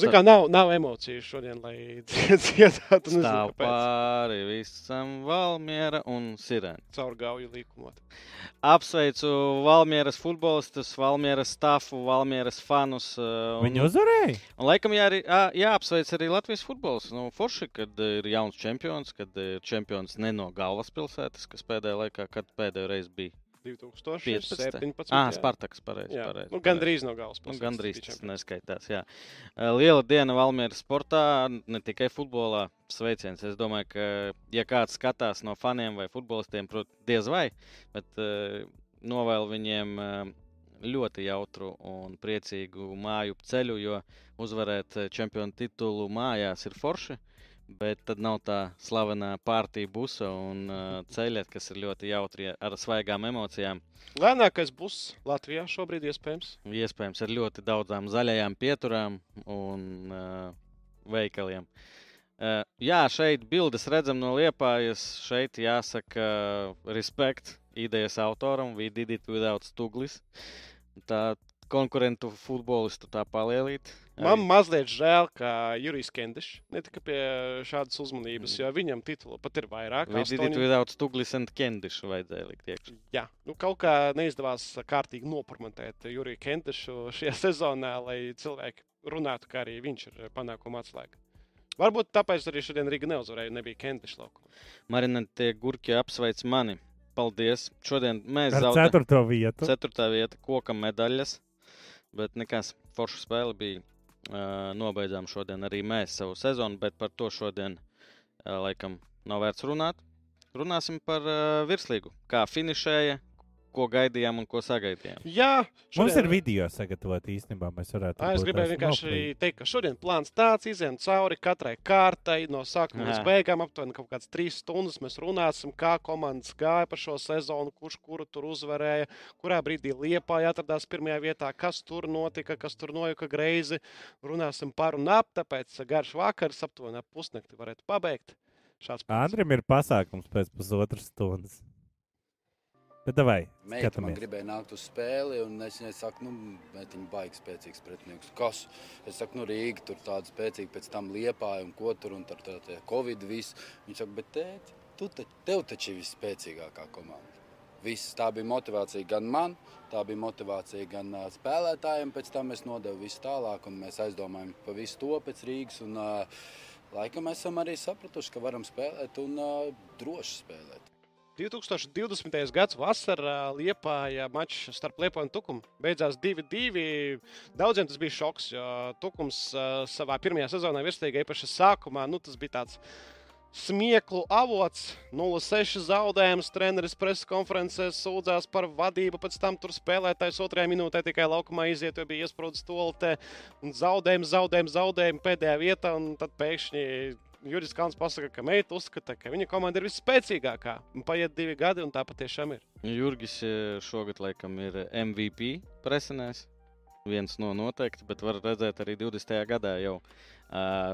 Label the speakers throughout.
Speaker 1: Ziniet, kā nav, nav emociju šodien, lai dziedātu. nezinu,
Speaker 2: Stāv
Speaker 1: kāpēc.
Speaker 2: pāri visam Valmiera un Sirēna.
Speaker 1: Caur gauju līkumot.
Speaker 2: Apsveicu Valmieras futbolistus, Valmieras stafu, Valmieras fanus. uh, un-
Speaker 3: Viņi uzvarēja.
Speaker 2: Un, laikam, jā, arī, ā, jāapsveic arī Latvijas futbols. Nu, forši, kad ir jauns čempions, kad ir čempions ne no galvaspilsētas, kas pēdējā laikā, kad pēdējo reizi bija
Speaker 1: 2017.
Speaker 2: Ah. Spartaks, pareizi.
Speaker 1: Jā,
Speaker 2: pareizi,
Speaker 1: nu,
Speaker 2: pareizi.
Speaker 1: gandrīz no galvas.
Speaker 2: Nu, gandrīz tas neskaitās. Jā. Liela diena Valmieras sportā, ne tikai futbolā. Sveiciens. Es domāju, ka, ja kāds skatās no faniem vai futbolistiem, protams, diez vai, bet uh, novēlu viņiem uh, ļoti jautru un priecīgu māju ceļu, jo uzvarēt čempionu titulu mājās ir forši. Bet tad nav tā slavenā pārtīja busa un uh, ceļa, kas ir ļoti jautri ar svaigām emocijām.
Speaker 1: Lēnākais būs Latvijā šobrīd iespējams.
Speaker 2: Iespējams, ar ļoti daudzām zaļajām pieturām un uh, veikaliem. Uh, jā, šeit bildes redzam no liepājas. Šeit jāsaka, uh, respekt idejas autoram, we did it without stuglis. Tā konkurentu futbolistu tā palielīt.
Speaker 1: Man mazliet žēl, ka Jurijs Kendešs netika pie šādas uzmanības,
Speaker 2: Mm.
Speaker 1: jo viņam titula pat ir vairāk.
Speaker 2: It
Speaker 1: astoņi.
Speaker 2: without stuglis and kendišu vajadzēja likt iekšā.
Speaker 1: Jā, nu, kaut kā neizdevās kārtīgi nopromontēt Juriju Kentešu šajā sezonā, lai cilvēki runātu, ka arī viņš ir panākuma atslēga. Varbūt tāpēc arī šodien Riga neuzvarēja, nebija Kenteša laukumā.
Speaker 2: Marina, tie gurķi apsveic mani. Paldies! Šodien mēs zaudējām.
Speaker 3: ceturto vietu.
Speaker 2: Ceturtā vieta, koka medaļas. Bet nekas, forša spēle bija. Nobeidzām šodien arī mēs savu sezonu, bet par to šodien laikam nav vērts runāt. Runāsim par virslīgu. Kā finišēja, ko gaidījām un ko sagaidījām.
Speaker 1: Jā,
Speaker 3: Mums
Speaker 1: šodien-
Speaker 3: ir video sagatavot īstenībā. Mēs varētu.
Speaker 1: Ā, Es gribēju vienkārši
Speaker 3: noplīt.
Speaker 1: teikt, ka šodien plāns tāds, izējām cauri katrai kārtai, no sākuma līdz beigām. Aptuveni kaut kādas trīs stundas mēs runāsim, kā komandas gāja pa šo sezonu, kurš kuru tur uzvarēja, kurā brīdī liepā atradās pirmajā vietā, kas tur notika, kas tur nojuka greizi. Runāsim par un ap, tāpēc garš vakars, aptuveni ap pusnakti varētu pabeigt.
Speaker 3: Andrim ir pasākums pēc pusotras stundas. Bet vai?
Speaker 4: Meita man gribēja nākt uz spēli, un es viņai saku, nu, viņa baigs spēcīgs pretinieks. Kas? Es saku, nu, Rīga tur tāda spēcīga, pēc tam liepāja un ko tur, un tur tā, tā Covid viss. Viņa saka, bet tēt, tu te, tev taču ir visspēcīgākā komanda. Viss, tā bija motivācija gan man, tā bija motivācija gan uh, spēlētājiem. Pēc tam es nodevu visu tālāk, un mēs aizdomājam par visu to pēc Rīgas. Un, uh, laikam esam arī sapratuši, ka varam spēlēt un uh, droši spēlēt.
Speaker 1: 2020. gads vasarā Liepāja mačs starp Liepaņu un Tukumu. Beidzās 2-2. Daudziem tas bija šoks, jo Tukums uh, savā pirmajā sezonā virslīgā īpaši sākumā, nu tas bija tāds smieklu avots. 0-6 zaudējums. Treneris preses konferencē sūdzās par vadību. Pēc tam tur spēlētājs otrajā minūtē tikai laukumā iziet, jo bija iesprūdis. Un zaudējumi, zaudējumi, zaudējumi pēdējā vietā. Un tad pēkšņi Juris Kalns pasaka, ka meita uzskata, ka viņa komanda ir visspēcīgākā. Paiet divi gadi, un tā patiešām ir.
Speaker 2: Jurgis eh, šogad laikam ir MVP presenēs. Viens no noteikti, bet var redzēt arī 20. gadā jau uh,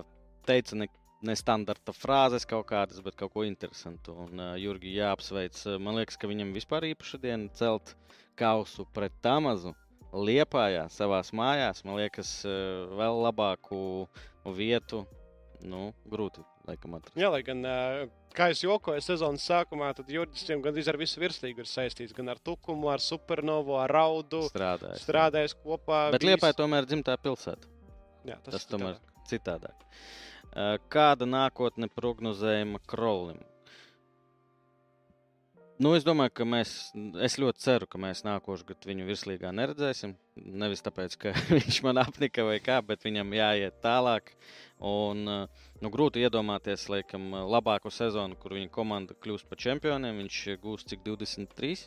Speaker 2: teica ne, nestandarta frāzes kaut kādas, bet kaut ko interesantu. Un uh, Jurgi jāapsveic. Man liekas, ka viņam vispār īpaša diena celt kausu pret Tamazu. Liepājā, savā mājās, man liekas, vēl labāku vietu. Nu, grūti, laikam, atrast.
Speaker 1: Jā, lai gan, kā jau jokoju sezonas sākumā, tad Juris gandrīz ar visu virslīgu ir saistīts. Gan ar Tukumu, ar Supernovu, ar Raudu.
Speaker 2: Strādājis.
Speaker 1: Strādājis kopā.
Speaker 2: Bet Liepāja tomēr ir dzimtā pilsēta.
Speaker 1: Jā, tas,
Speaker 2: Tas tomēr
Speaker 1: citādāk.
Speaker 2: citādāk. Kāda nākotne prognozējama Krolim? Nu, es domāju, ka mēs, es ļoti ceru, ka mēs nākošais gads viņu virslīgā neredzēsim. Nevis tāpēc, ka viņš man apnika vai kā, bet viņam jāiet tālāk. Un, uh, nu, grūti iedomāties, laikam, labāku sezonu, kur viņa komanda kļūst par čempioniem. Viņš gūs cik 23?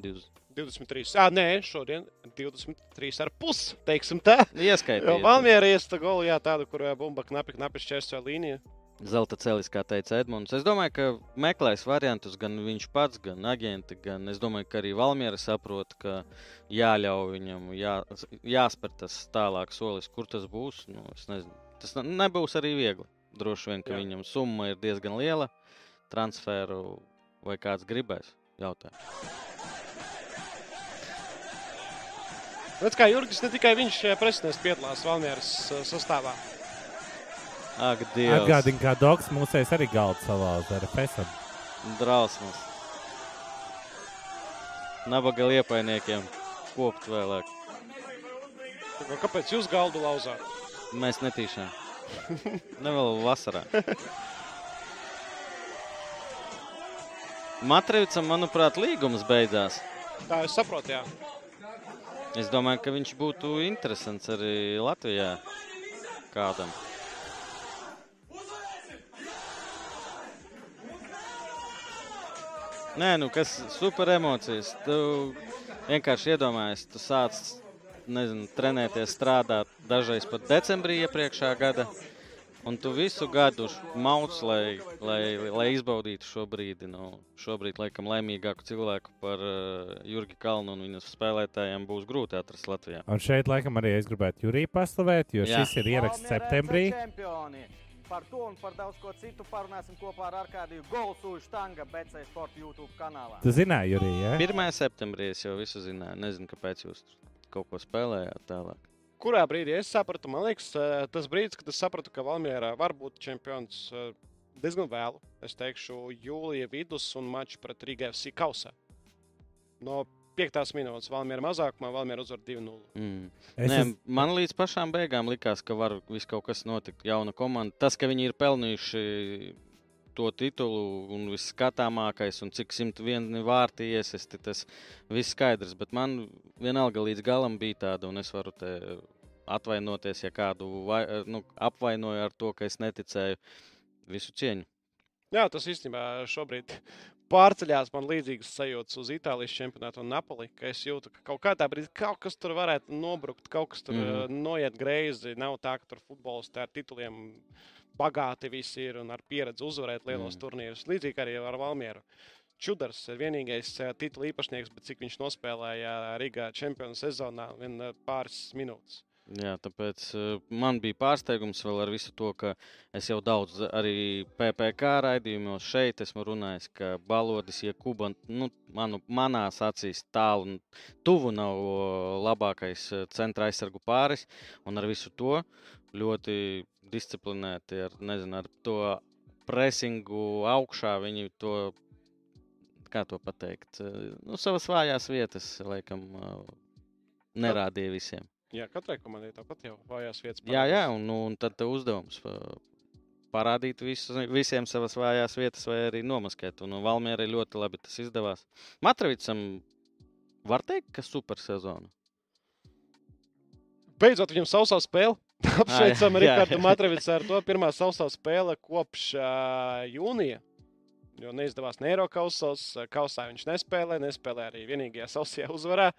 Speaker 2: 20.
Speaker 1: 23. Ah, nē, šodien 23 ar pusi, teiksim tā. Jo
Speaker 2: Ieskaitīt.
Speaker 1: Valmiera iesta golu, jā, tādu, kur ā, bumba knapi, knapi šķērsoja līniju.
Speaker 2: Zelta celis, kā teica Edmunds. Es domāju, ka meklēs variantus gan viņš pats, gan aģenti. Gan es domāju, ka arī Valmiera saprot, ka jāļauj viņam, jā, jāspēr tas tālāk solis, kur tas būs. Nu, tas ne- nebūs arī viegli. Droši vien, ka
Speaker 1: Jā.
Speaker 2: Viņam summa ir diezgan liela. Transferu vai kāds gribēs jautāt.
Speaker 1: Redz, kā Jurgis ne tikai viņš šajā presinēs piedalās Valmieras uh, sastāvā.
Speaker 2: Ak, Dievs!
Speaker 3: Atgādini, kā Dogs mūsēs arī galdu salauza ar Fesam.
Speaker 2: Drausmas. Nabaga liepainiekiem kopt vēlāk.
Speaker 1: Kāpēc jūs galdu lauzāt?
Speaker 2: Mēs netīšām. Ne vēl vasarā. Matrivicam, manuprāt, līgums beidzās.
Speaker 1: Tā es saprotu, jā.
Speaker 2: Es domāju, ka viņš būtu interesants arī Latvijā kādam. Nē, nu kas super emocijas. Tu vienkārši iedomājies, tu sāc nezinu, trenēties, strādāt dažreiz pat decembrī iepriekšā gada. Un tu visu gadu mauc, lai, lai, lai izbaudītu šo brīdi. Nu, šobrīd, laikam, laimīgāku cilvēku par uh, Jurgi Kalnu un viņas spēlētājiem būs grūti atrast Latvijā.
Speaker 3: Un šeit, laikam, arī es gribētu Juriju paslavēt, jo
Speaker 2: Jā.
Speaker 3: šis ir ieraksts septembrī.
Speaker 5: Čempioni. Par to un par daudz ko citu parunāsim kopā ar Arkādiju Golsūju Štanga BC Sporta YouTube kanālā.
Speaker 3: Tu zināji, Jurija, ja?
Speaker 2: 1. septembrī es jau visu zināju. Nezinu, kāpēc jūs kaut ko spēlējāt tālāk.
Speaker 1: Kurā brīdī es sapratu, man liekas, eh, tas brīdis, kad es sapratu, ka Valmjerā var būt čempions eh, diezgan vēlu. Es teikšu, jūlija vidus un mačs pret Rīgā FC kausā. No 5 minūtes Valmjerā mazākumā, Valmjerā uzvar 2-0.
Speaker 2: Mm.
Speaker 3: Es
Speaker 2: Nē,
Speaker 3: es-
Speaker 2: man līdz pašām beigām likās, ka var viss kaut kas notikt. Jauna komanda. Tas, ka viņi ir pelnījuši to titulu un viss skatāmākais, un cik 101 vārti iesesti, tas viss skaidrs. Bet man vienalga līdz galam bija tāda, un es varu te atvainoties, ja kādu vai, nu, apvainoju ar to, ka es neticēju visu cieņu.
Speaker 1: Jā, tas īstenībā šobrīd pārceļās man līdzīgas sajūtas uz Itālijas čempionātu un Napoli. ka Es jūtu, ka kaut kādā brīdī kaut kas tur varētu nobrukt, kaut kas tur mm noiet greizi. Nav tā, ka tur futbolisti ar tituliem bagāti visi ir un ar pieredzi uzvarēt lielos mm. Turnīrus. Līdzīgi arī ar Valmieru. Čudars ir vienīgais titula īpašnieks, bet cik viņš nospēlēja Rīgā čempionu sezonā, vien pāris minūtes.
Speaker 2: Jā, tāpēc uh, man bija pārsteigums vēl ar visu to, ka es jau daudz arī PPC raidījumos šeit esmu runājis, ka balodis, ja Kuba, nu, manu, manās acīs tālu un tuvu nav labākais eh, centra aizsargu pāris, un ar visu to ļoti disciplinēti, ar, nezinu, ar to presingu augšā viņi to, kā to pateikt, eh, nu, savas vājās vietas, laikam, eh, nerādīja visiem.
Speaker 1: Jā, katrai komandai tāpat jau vājās vietas.
Speaker 2: Jā, jā,
Speaker 1: parādās.
Speaker 2: un, un tad uzdevums uh, parādīt visu, visiem savas vājās vietas, vai arī nomaskēt. Un Valmierai ļoti labi tas izdevās. Matravicam var teikt, ka super sezona.
Speaker 1: Beidzot, viņam sausā spēle. Apsveicam
Speaker 2: jā, jā,
Speaker 1: Rikārdu
Speaker 2: jā.
Speaker 1: Matravicu ar to pirmā sausā spēle kopš uh, jūnija. Jo neizdevās ne Eiropausos, kausā viņš nespēlēja, nespēlēja arī vienīgajā sausajā uzvarā.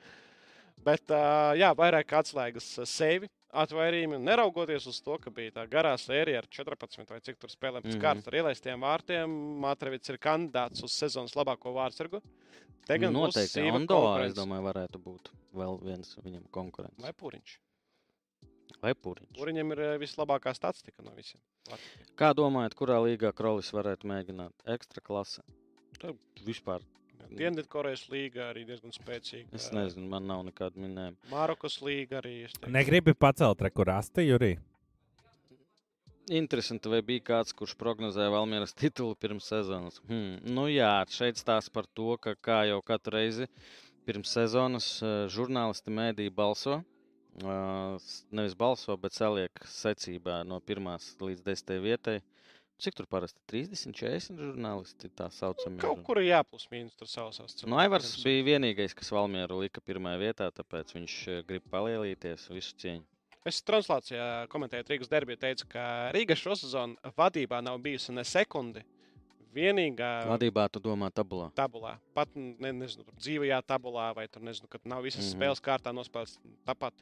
Speaker 1: Bet, jā, vairāk atslēgas sevi atvairījumi. Neraugoties uz to, ka bija tā garā sērija ar 14 vai cik tur spēlēm pēc mm -hmm. kārtas ar ielaistiem vārtiem, Matravits ir kandidāts uz sezonas labāko vārdsargu. Te gan
Speaker 2: Noteikti
Speaker 1: sīva
Speaker 2: Ando, es domāju, varētu būt vēl viens viņam konkurents.
Speaker 1: Vai Pūriņš?
Speaker 2: Vai Pūriņš.
Speaker 1: Pūriņam ir vislabākā statistika no visiem. Latvijā.
Speaker 2: Kā domājat, kurā līgā Krolis varētu mēģināt? Ekstra klase.
Speaker 1: Tā-
Speaker 2: Vispār.
Speaker 1: Dienvidkorejas līga arī diezgan spēcīga.
Speaker 2: Es nezinu, man nav nekāda minējuma.
Speaker 1: Marokas līga arī.
Speaker 3: Negribi pacelt rekurāstu, Jurija.
Speaker 2: Interesanti, vai bija kāds, kurš prognozēja Valmieras titulu pirms sezonas. Hmm. Nu, jā, šeit stāsta par to, ka kā jau katru reizi pirms sezonas žurnālisti mēdī balso. Nevis balso, bet saliek secībā no 1 līdz 10 vietai. Cik tur parasti 30, 40 žurnālisti tā saucamie?
Speaker 1: Kaut kur ir jāplus mīnus tur savās
Speaker 2: Nu, Aivars bija vienīgais, kas Valmieru lika pirmajā vietā, tāpēc viņš eh, grib palielīties visu cieņu.
Speaker 1: Es translācijā komentēju Rīgas derbiju, teicu, ka Rīga šo sezonu vadībā nav bijusi ne sekundi. Vienīgā
Speaker 2: Vadībā tu domā tabulā.
Speaker 1: tabulā, pat ne, nezinu, dzīvajā tabulā, vai tur nezinu, kad nav visas mm. -hmm. spēles kārtā nospēlētas. Tāpat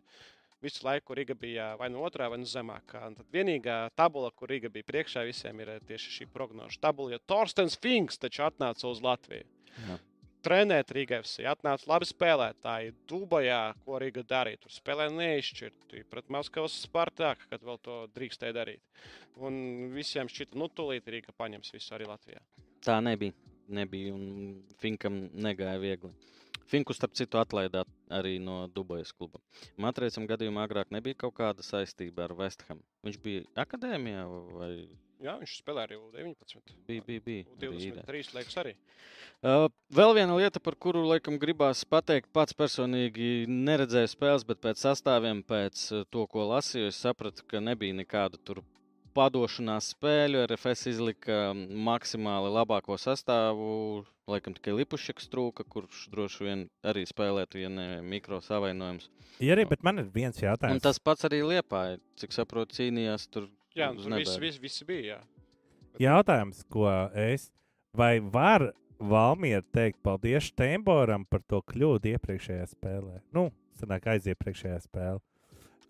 Speaker 1: visu laiku Rīga bija vai nu otrā, vai nu zemākā. Un tad vienīgā tabula, kur Rīga bija priekšā visiem, ir eh, tieši šī prognožu tabula. Jo Torstens Finks taču atnāca uz Latviju.
Speaker 2: Jā.
Speaker 1: Trenēt Rīgā FC, atnāca labi spēlētāji. Dubajā, ko Rīga darīja, tur spēlē neizšķirti pret Maskavas Spartāku, kad vēl to drīkstēja darīt. Un visiem šķita, nu, tūlīt Rīga paņems visu arī Latvijā.
Speaker 2: Tā nebija. nebija un Finkam negāja viegli. Finku, starp citu, atlaidā arī no Dubajas kluba. Matricam gadījumā agrāk nebija kaut kāda saistība ar Westhamu. Viņš bija akadēmijā vai
Speaker 1: Jā, viņš spēlē arī 19.
Speaker 2: bija? bija, bija, bija īrē.
Speaker 1: 23. liekas arī.
Speaker 2: Uh, vēl viena lieta, par kuru laikam gribās pateikt, pats personīgi neredzēju spēles, bet pēc sastāviem, pēc uh, to, ko lasīju, es sapratu, ka nebija nekādu tur padošanās spēļu. RFS izlika maksimāli labāko sastāvu. Laikam tikai Lipušķis trūka, kurš droši vien arī spēlētu, ja ne mikro savainojums.
Speaker 3: Ja arī, bet man ir viens
Speaker 2: Un
Speaker 3: jautājums.
Speaker 2: tas pats arī Liepāja, cik saprotu, cīnījās tur.
Speaker 1: Jā, tur viss,
Speaker 2: nedēļu.
Speaker 1: viss, viss bija. Jā.
Speaker 3: Jautājums, ko es. Vai var Valmiera teikt paldies Steinboram par to kļūdu iepriekšējā spēlē? Nu, sanāk aiziepriekšējā spēlē.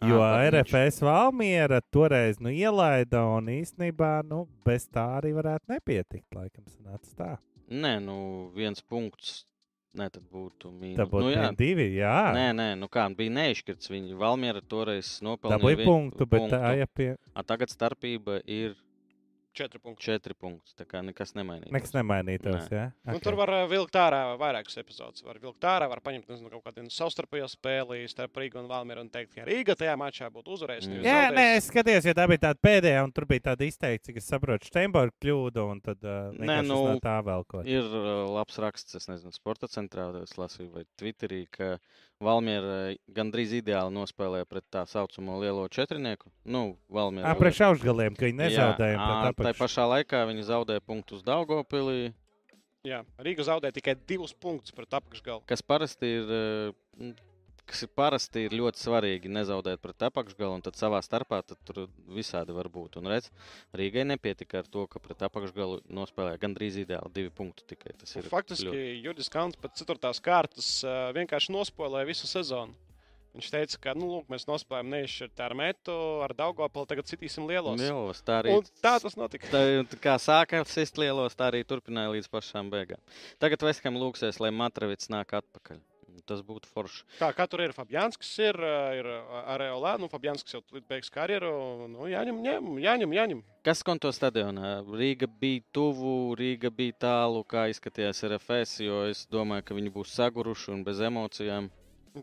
Speaker 3: Jo
Speaker 2: Ā, ka viņš-
Speaker 3: RFS Valmiera toreiz nu, ielaida un īstenībā nu, bez tā arī varētu nepietikt. Laikam, sanāca tā.
Speaker 2: Nē, nu viens punkts. Nē, tad būtu mīnus.
Speaker 3: Tā būtu
Speaker 2: nu, jā.
Speaker 3: divi. Jā,
Speaker 2: Nē, nē, nu kā bija neizšķirts. Viņa Valmiera toreiz nopelnīja
Speaker 3: dabūja
Speaker 2: vi-
Speaker 3: punktu, bet tā ja pie...
Speaker 2: A, tagad starpība ir
Speaker 1: Četri punkti.
Speaker 2: četri punkti. Tā kā nekas nemainījies.
Speaker 3: nekas nemainītos.
Speaker 2: Nē.
Speaker 3: Jā?
Speaker 1: Nu,
Speaker 3: Ok.
Speaker 1: tur var uh, vilkt ārā vairākas epizodes. Var vilkt ārā, var paņemt nezinu, kaut kādu savstarpējo spēli starp Rīgu un Valmieru un teikt, ka Rīga tajā mačā būtu uzvarējusi.
Speaker 2: Mm.
Speaker 3: Jā, nē,
Speaker 1: zaudējusi.
Speaker 3: es skatījos, jo tā bija tāda pēdējā, un tur bija tāda izteikta, cik es saprotu, Steinborga kļūda, un tad uh,
Speaker 2: Nē, nu,
Speaker 3: no tā vēl ko.
Speaker 2: Ir uh, labs raksts, es nezinu, sporta centrā, es lasīju, vai Twitterī, ka Valmiera gandrīz ideāli nospēlēja pret tā saucamo lielo četrnieku. Nu, Valmiera.
Speaker 3: Ā, priekš augšgaliem, ka viņi nezaudēja.
Speaker 2: Jā, tā pašā laikā viņi zaudēja punktus Daugopilī,
Speaker 1: Jā, Rīga zaudēja tikai divus punktus pret apakšgalu.
Speaker 2: kas parasti ir. uh, Kas ir parasti ir ļoti svarīgi nezaudēt pret apakšgalu, un tad savā starpā tad tur visādi var būt. Un redz, Rīgai nepietika ar to, ka pret apakšgalu nospēlēja gandrīz ideāli divi punkti tikai. Tas ir
Speaker 1: Faktiski
Speaker 2: ļoti-
Speaker 1: Judis Kants pēc ceturtās kārtas uh, vienkārši nospēlēja visu sezonu. Viņš teica, ka nu, lūk, mēs nospēlējām neizšķirt ar metu, ar Daugopili, tagad citīsim lielos.
Speaker 2: Lielos, tā arī
Speaker 1: Un tā tas notika.
Speaker 2: Tā, kā sāka sist lielos, tā arī turpināja līdz pašām beigām. Tagad Veskam lūksies, lai Matravits nāk atpakaļ. Tas būtu forši.
Speaker 1: Kā, kā tur ir Fabianskis, ir, uh, ir Areolā, nu, Fabianskis jau tūlīt beigs karjeru. Nu, jāņem, ņem, jāņem, jāņem.
Speaker 2: Kas konto stadionā? Rīga bija tuvu, Rīga bija tālu, kā izskatījās RFS, jo es domāju, ka viņi būs saguruši un bez emocijām.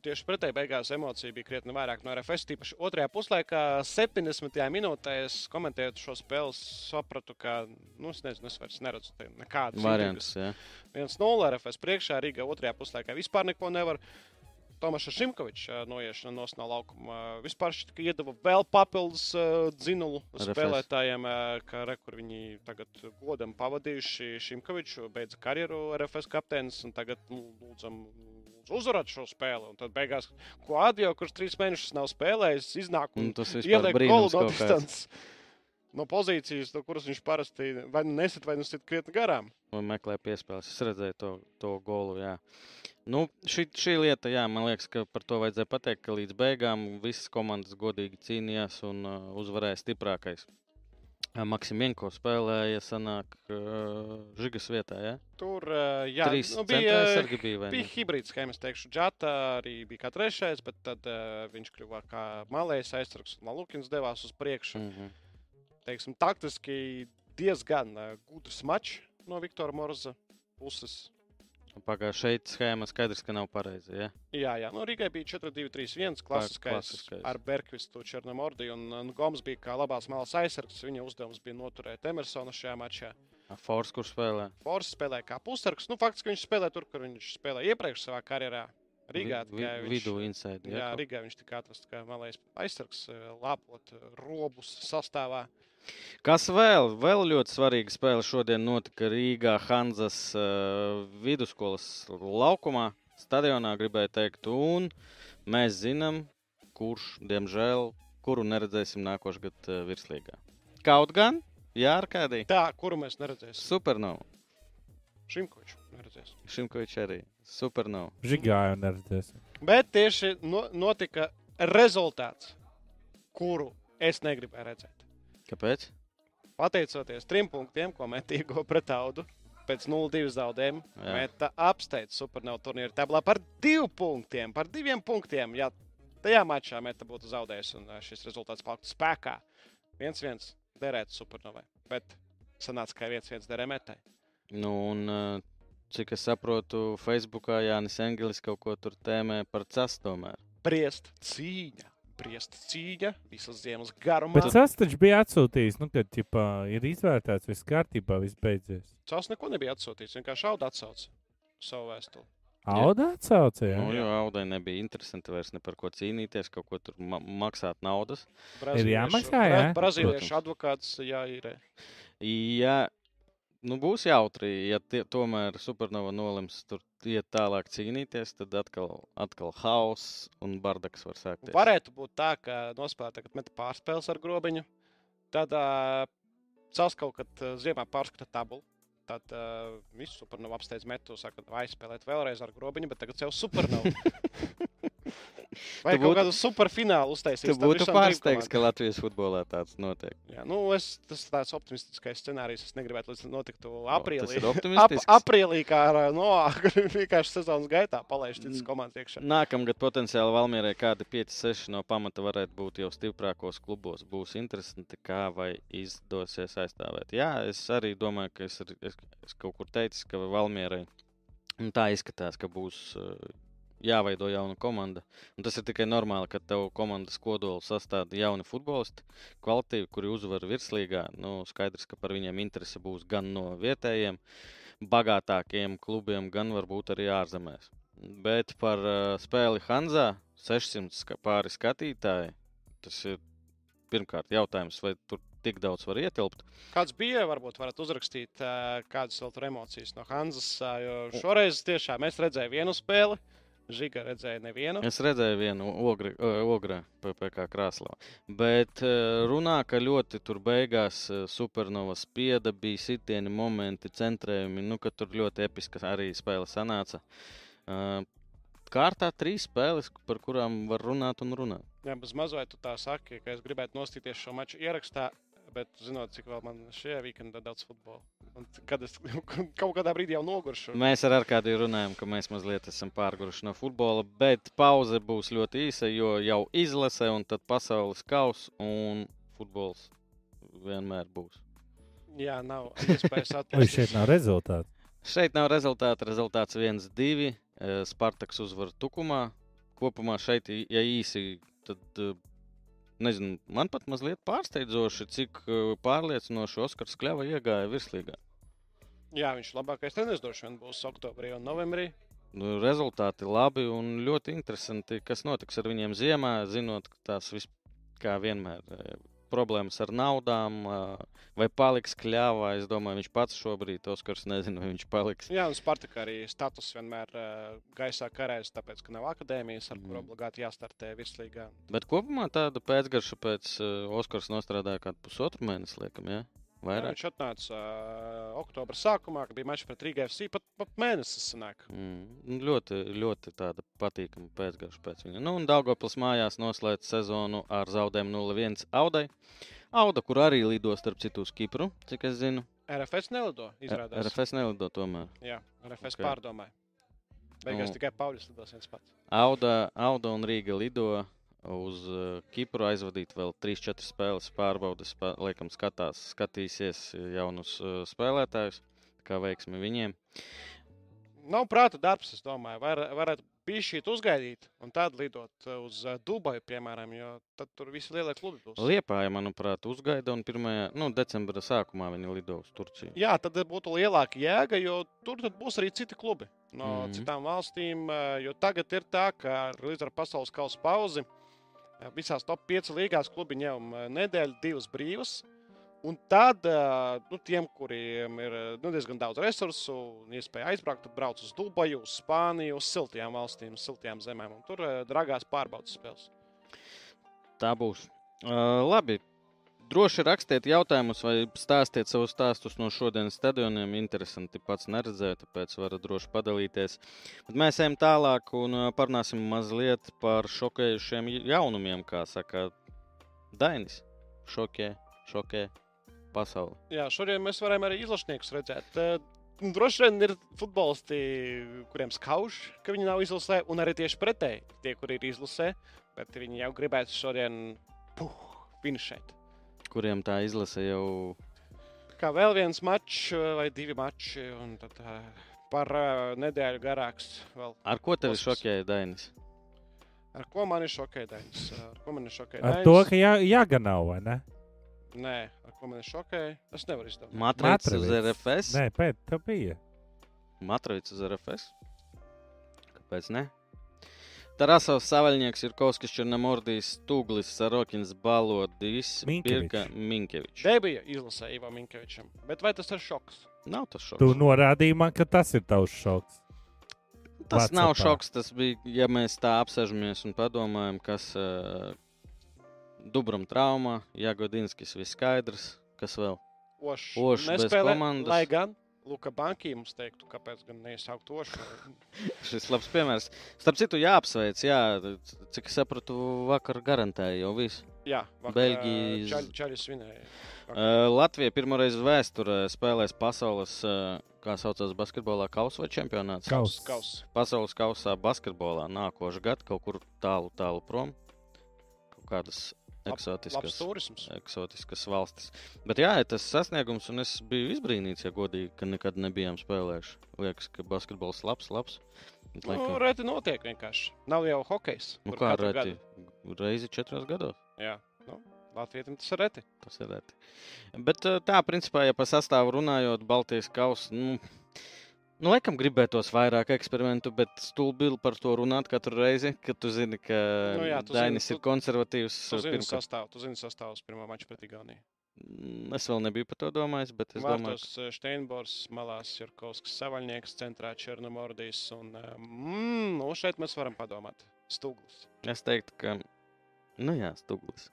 Speaker 1: Tieši pretēji beigās emocija bija krietni vairāk no RFS. Tīpaši otrajā puslaikā, 70. minūtē, es komentējot šo spēli, sapratu, ka, nu, es nezinu, es vairs neredzu nekādas
Speaker 2: Variants, jā.
Speaker 1: 1-0 RFS priekšā, Rīga otrajā puslaikā vispār neko nevar. Tomaša Šimkoviča noiešana no no laukuma vispār šķiet, ka iedeva vēl papildus uh, dzinulu
Speaker 2: RFS.
Speaker 1: spēlētājiem, uh, ka re, kur viņi tagad godam pavadījuši Šimkoviču, beidza karjeru RFS kapteinis un tagad nu, lūdzam. Uzvarēt šo spēli. Un tad beigās, ko Adio, kurš trīs mēnešus nav spēlējis, iznāk un
Speaker 2: Un vispār
Speaker 1: ieliek golu no distances. No pozīcijas, no kuras viņš parasti vai nu nesit, vai nu sit krietni garām.
Speaker 2: Un meklē piespēles. Es redzēju to, to golu. Jā. Nu, šī, šī lieta, jā, man liekas, ka par to vajadzēja pateikt, ka līdz beigām visas komandas godīgi cīnījās un uh, uzvarēja stiprākais. Maksimienko spēlēja, sanāk, uh, Žigas vietā. Ja?
Speaker 1: Tur uh, jā,
Speaker 2: Trīs
Speaker 1: nu,
Speaker 2: bija,
Speaker 1: bija,
Speaker 2: vai
Speaker 1: bija hibrīds, kā es teikšu, Džata arī bija kā trešais, bet tad uh, viņš kļuva kā malējs aizsargs un Malukins devās uz priekšu. Mm
Speaker 2: -hmm.
Speaker 1: Teiksim, taktiski diezgan uh, gudrs mačs no Viktora Morza puses.
Speaker 2: Pagājušajā šeit schēma skaidrs, ka nav pareizi. Ja?
Speaker 1: Jā, jā, nu Rīgai bija 4, 2, 3, 1 klasiskais,
Speaker 2: klasiskais.
Speaker 1: ar Berkvistu, Černomordi un, un Goms bija kā labās malas aizsargs. Viņa uzdevums bija noturēt Emersonu šajā mačā.
Speaker 2: Fors, kurš spēlē?
Speaker 1: Forss spēlēja kā pusargs. Nu, faktiski viņš spēlē tur, kur viņš spēlēja iepriekš savā karjerā. Rīgā
Speaker 2: Vi- vi-
Speaker 1: tikai viņš,
Speaker 2: vidū inside.
Speaker 1: jā,
Speaker 2: Ja,
Speaker 1: Rīgā viņš tika atrasts kā malais aizsargs, eh, lāpot eh, robus sastāvā.
Speaker 2: Kas vēl? Vēl ļoti svarīga spēle šodien notika Rīgā, Hanzas uh, vidusskolas laukumā, stadionā, gribēju teikt. Un mēs zinām, kurš, diemžēl, kuru neredzēsim nākošais gads uh, virslīgā. Kaut gan, jā, ar kādī.
Speaker 1: Tā, kuru mēs neredzēsim.
Speaker 2: Supernova.
Speaker 1: Šimkoviču neredzēsim.
Speaker 2: Šimkovičs arī. Supernova.
Speaker 3: Žigāju neredzēsim.
Speaker 1: Bet tieši no, notika rezultāts, kuru es negribēju redzēt.
Speaker 2: Kāpēc?
Speaker 1: Pateicoties trim punktiem, ko metīgo pret audu, pēc 0-2 zaudējuma. Meta apsteidz Supernova turnīra tablā par diviem punktiem. Par diviem punktiem. Ja tajā mačā Meta būtu zaudējusi un ā, šis rezultāts paliktu spēkā, 1-1 derētu Supernovai. Bet sanāca, ka 1-1 derē Metai.
Speaker 2: Nu, un uh, cik es saprotu, Facebookā Jānis Engelis kaut ko tur tēmē par CES tomēr.
Speaker 1: Priest cīņa. Priest cīņa visas ziemas garumā.
Speaker 3: Bet tas taču bija atsūtījis, nu, kad ķipā, ir izvērtēts, viss kārtībā, viss beidzies.
Speaker 1: Cels neko nebija atsūtīts. Vienkārši auda atsauca savu vēstuli.
Speaker 3: Auda atsaucēja.
Speaker 2: Nu, jo Audai nebija interesanti vairs ne par ko cīnīties, kaut ko tur ma maksāt naudas.
Speaker 3: jāmaksā, jā?
Speaker 1: Brazīliešu advokāts jāīrē.
Speaker 2: Ja nu, būs jautri, ja tie, tomēr Supernova nolems tur iet tālāk cīnīties, tad atkal, atkal hauss un bardaks var sākties.
Speaker 1: Varētu būt tā, ka nospēlētāji tagad met pārspēles ar grobiņu. Tad uh, cels kaut kad uh, ziemā pārskata tabulu. Tad uh, viss supernovā apsteidz metu, saka, vai spēlēt vēlreiz ar grobiņu, bet tagad jau supernovā. Vai
Speaker 2: Tu būtu-
Speaker 1: kādu superfinālu uztaisīt?
Speaker 2: Tu būtu pārsteigts, ka Latvijas futbolā tāds notiek.
Speaker 1: Jā, nu es, tas ir tāds optimistiskais scenārijs. Es negribētu, lai tas notiktu aprīlī.
Speaker 2: tas ir optimistisks.
Speaker 1: Ap, aprīlī, kā ar Noā, kur vienkārši sezonas gaitā palaiž
Speaker 2: Mm.
Speaker 1: citas komandas iekšā.
Speaker 2: Nākamgad potenciāli Valmierai kādi 5-6 no pamata varētu būt jau stiprākos klubos. Būs interesanti, kā vai izdosies aizstāvēt. Jā, es arī domāju, ka es, es, es kaut kur teicu, ka Valmierai tā izskatās, ka būs uh, jāveido jauna komanda. Un tas ir tikai normāli, ka tev komandas kodolu sastāv jauni futbolisti, kvalitīvi, kuri uzvar virslīgā. Nu, skaidrs, ka par viņiem interese būs gan no vietējiem, bagātākiem klubiem, gan varbūt arī ārzemēs. Bet par uh, spēli Hanzā 600 ska pāri skatītāji. Tas ir pirmkārt jautājums, vai tur tik daudz var ietilpt.
Speaker 1: Kāds bija, varbūt varat uzrakstīt, ā, kādas vēl tur emocijas no Hanzas. ā, Jo šoreiz tiešām es redzēju vienu spēli, Žiga redzēja nevienu.
Speaker 2: Es redzēju vienu ogri, uh, ogrā, PPC krāslā. Bet uh, runā, ka ļoti tur beigās uh, supernova spieda, bija sitieni momenti, centrējumi, nu, ka tur ļoti episka arī spēle sanāca. Kārtā trīs spēles, par kurām var runāt un runāt.
Speaker 1: Jā, bez mazliet tu tā saki, ka es gribētu nostīties šo maču ierakstā, bet zinot, cik vēl man šajā weekendā daudz futbola. Un kad es kaut kādā brīdī jau noguršu.
Speaker 2: Mēs ar Arkādiju runājam, ka mēs mazliet esam pārguruši no futbola, bet pauze būs ļoti īsa, jo jau izlase un tad pasaules kausa un futbols vienmēr būs.
Speaker 1: Jā, nav iespējas atrast.
Speaker 3: šeit nav rezultātu?
Speaker 2: Šeit nav rezultāta. Rezultāts 1-2. eh, Spartaks uzvar Tukumā. Kopumā šeit, ja īsi, tad eh, nezinu, man pat mazliet pārsteidzoši, cik eh, pārliecinoši Oskars Kļava iegāja virslīgā.
Speaker 1: Jā, viņš labākais treneris droši vien būs oktobrī un novembrī.
Speaker 2: Nu, rezultāti labi un ļoti interesanti, kas notiks ar viņiem ziemā, zinot, ka tās vis, kā vienmēr eh, problēmas ar naudām, vai paliks kļāvā. Es domāju, viņš pats šobrīd, Oskars, nezinu, vai viņš paliks.
Speaker 1: Jā, un Spartakā arī status vienmēr gaisā karēs, tāpēc, ka nav akadēmijas, ar kuru
Speaker 2: Mm.
Speaker 1: obligāti jāstartē virslīgā.
Speaker 2: Bet kopumā tāda pēcgarša pēc Oskars nostrādāja kādu pusotru mēnesi, liekam, ja? Vairāk.
Speaker 1: viņš atnāca uh, oktobra sākumā, kad bija mačs pret Rīgā FC. Pat, pat mēnesis sanāk.
Speaker 2: Mm, nu, ļoti, ļoti tāda patīkama pēcgarša pēc viņa. Nu, un Daugopils mājās noslēdz sezonu ar zaudējumu 0-1 Audai. Auda, kur arī lido starp citu uz Kipru, cik es zinu.
Speaker 1: RFS nelido, izrādās.
Speaker 2: RFS nelido tomēr.
Speaker 1: Jā, RFS
Speaker 2: Ok.
Speaker 1: okay. pārdomāja. Beigās
Speaker 2: Nu.
Speaker 1: tikai Pauļus lidos viens pats.
Speaker 2: Auda, Auda un Rīga lido uz uh, Kipru aizvadīt vēl 3-4 spēles pārbaudas. Liekam, skatās, skatīsies jaunus uh, spēlētājus, kā veiksmi viņiem.
Speaker 1: Nav prāta darbs, es domāju. Var, varētu bija šī uzgaidīt un tad lidot uh, uz Dubaju, piemēram, jo tad tur visi lielie klubi būs.
Speaker 2: Liepāja, manuprāt, uzgaida un 1. Nu, decembra sākumā viņi lido uz Turciju.
Speaker 1: Jā, tad būtu lielāka jēga, jo tur tad būs arī citi klubi no mm. -hmm. citām valstīm. Jo tagad ir tā, ka līdz ar pasaules kausa pauzi visās top 5 līgās klubi ņem uh, nedēļu, divas brīvas. Un tad uh, nu, tiem, kuriem ir uh, nu, diezgan daudz resursu iespēja aizbraukt, brauc uz Dubaju, uz Spāniju, uz siltajām valstīm, siltajām zemēm. Un tur dragās pārbaudas spēles.
Speaker 2: Tā būs. Uh, labi. Droši rakstiet jautājumus vai stāstiet savus stāstus no šodienas stadioniem. Interesanti pats neredzēju, tāpēc varat droši padalīties. Bet mēs ejam tālāk un parunāsim mazliet par šokējušiem jaunumiem, kā saka Dainis. Šokē, šokē pasauli.
Speaker 1: Jā, šodien mēs varam arī izlašniekus redzēt. Droši vien ir futbolisti, kuriem skauž, ka viņi nav izlasē, un arī tieši pretēji tie, kuri ir izlasē, bet viņi jau gribētu šodien puh, finišēt.
Speaker 2: Kuriem tā izlase jau
Speaker 1: Kā vēl viens mačs eh, vai divi mači, un tad uh, par uh, nedēļu garāks. Vēl.
Speaker 2: Ar ko tevi šokēja Dainis?
Speaker 1: Ar ko man ir šokēdainis? Ar ko man ir
Speaker 3: Ar
Speaker 1: šokēdainis?
Speaker 3: to, ka jā, jāganau, vai ne?
Speaker 1: Nē, ar ko man ir šokēja? Es nevaru izdarīt.
Speaker 2: Matrīts uz. RFS?
Speaker 3: Nē, pēc tam bija.
Speaker 2: Matrīts uz RFS? Kāpēc ne? Tarasovs, Savaļnieks, Jurkovskis, Černamordijs, Tūglis, Sarokins, Balodis,
Speaker 3: Minkevičs.
Speaker 2: Pirka, Minkevičs.
Speaker 1: Debija izlasē Ivam Minkevičam. Bet vai tas ir šoks?
Speaker 2: Nav tas šoks.
Speaker 3: Tu norādīji man, ka tas ir tavs šoks.
Speaker 2: Tas nav
Speaker 3: Whatsappā.
Speaker 2: šoks. Tas bija, ja mēs tā apsēžamies un padomājam, kas uh, Dubram traumā, Jagodinskis viss skaidrs, kas vēl.
Speaker 1: Ošs.
Speaker 2: Ošs bez komandas.
Speaker 1: Lai gan Luka Banki mums teiktu, kāpēc gan neizsaukt Ošu.
Speaker 2: Šis labs piemērs. Starp citu, jāapsveic, jā, cik es sapratu, vakar garantēja jau visu.
Speaker 1: Jā, vakar,
Speaker 2: Beļģijas-
Speaker 1: Čaļ, čaļi svinēja.
Speaker 2: Uh, Latvija pirmoreiz vēsturē spēlēs pasaules, uh, kā saucās, basketbolā kausa vai čempionāts.
Speaker 3: Kaus.
Speaker 1: Kaus.
Speaker 2: Pasaules kausā basketbolā nākošais gads kaut kur tālu, tālu prom. Kaut kādas eksotiskas, eksotiskas valstis. Bet jā, tas sasniegums, un es biju izbrīnīts, ja godīgi, ka nekad nebijām spēlējuši. Liekas, ka basketbols labs, labs. Bet,
Speaker 1: Nu,
Speaker 2: laikam,
Speaker 1: reti notiek vienkārši. Nav jau hokejs.
Speaker 2: nu, kā reti?
Speaker 1: gadu.
Speaker 2: Reizi četros gados.
Speaker 1: Jā, nu, Latvijam tas ir reti.
Speaker 2: Tas ir reti. Bet eh, tā, principā, ja par sastāvu runājot, Baltijas kausa. Nu, Nu, laikam gribētos vairāk eksperimentu, bet stulbi par to runāt katru reizi, kad tu zini, ka
Speaker 1: Nu jā, tu zini,
Speaker 2: Dainis
Speaker 1: tu-
Speaker 2: ir konservatīvs.
Speaker 1: Tu zini
Speaker 2: pirmkārt.
Speaker 1: sastāvu, tu zini sastāvu uz pirmā mača pret Igauniju.
Speaker 2: Mm, Es vēl nebiju par to domājis, bet es domāju,
Speaker 1: Vārtos eh, Steinbors, malās Jurkovskis, Savaļnieks, centrā Černomordijs. Un, eh, mm, nu, šeit mēs varam padomāt. Stūglis.
Speaker 2: ka es teiktu, ka, nu jā, stūglis.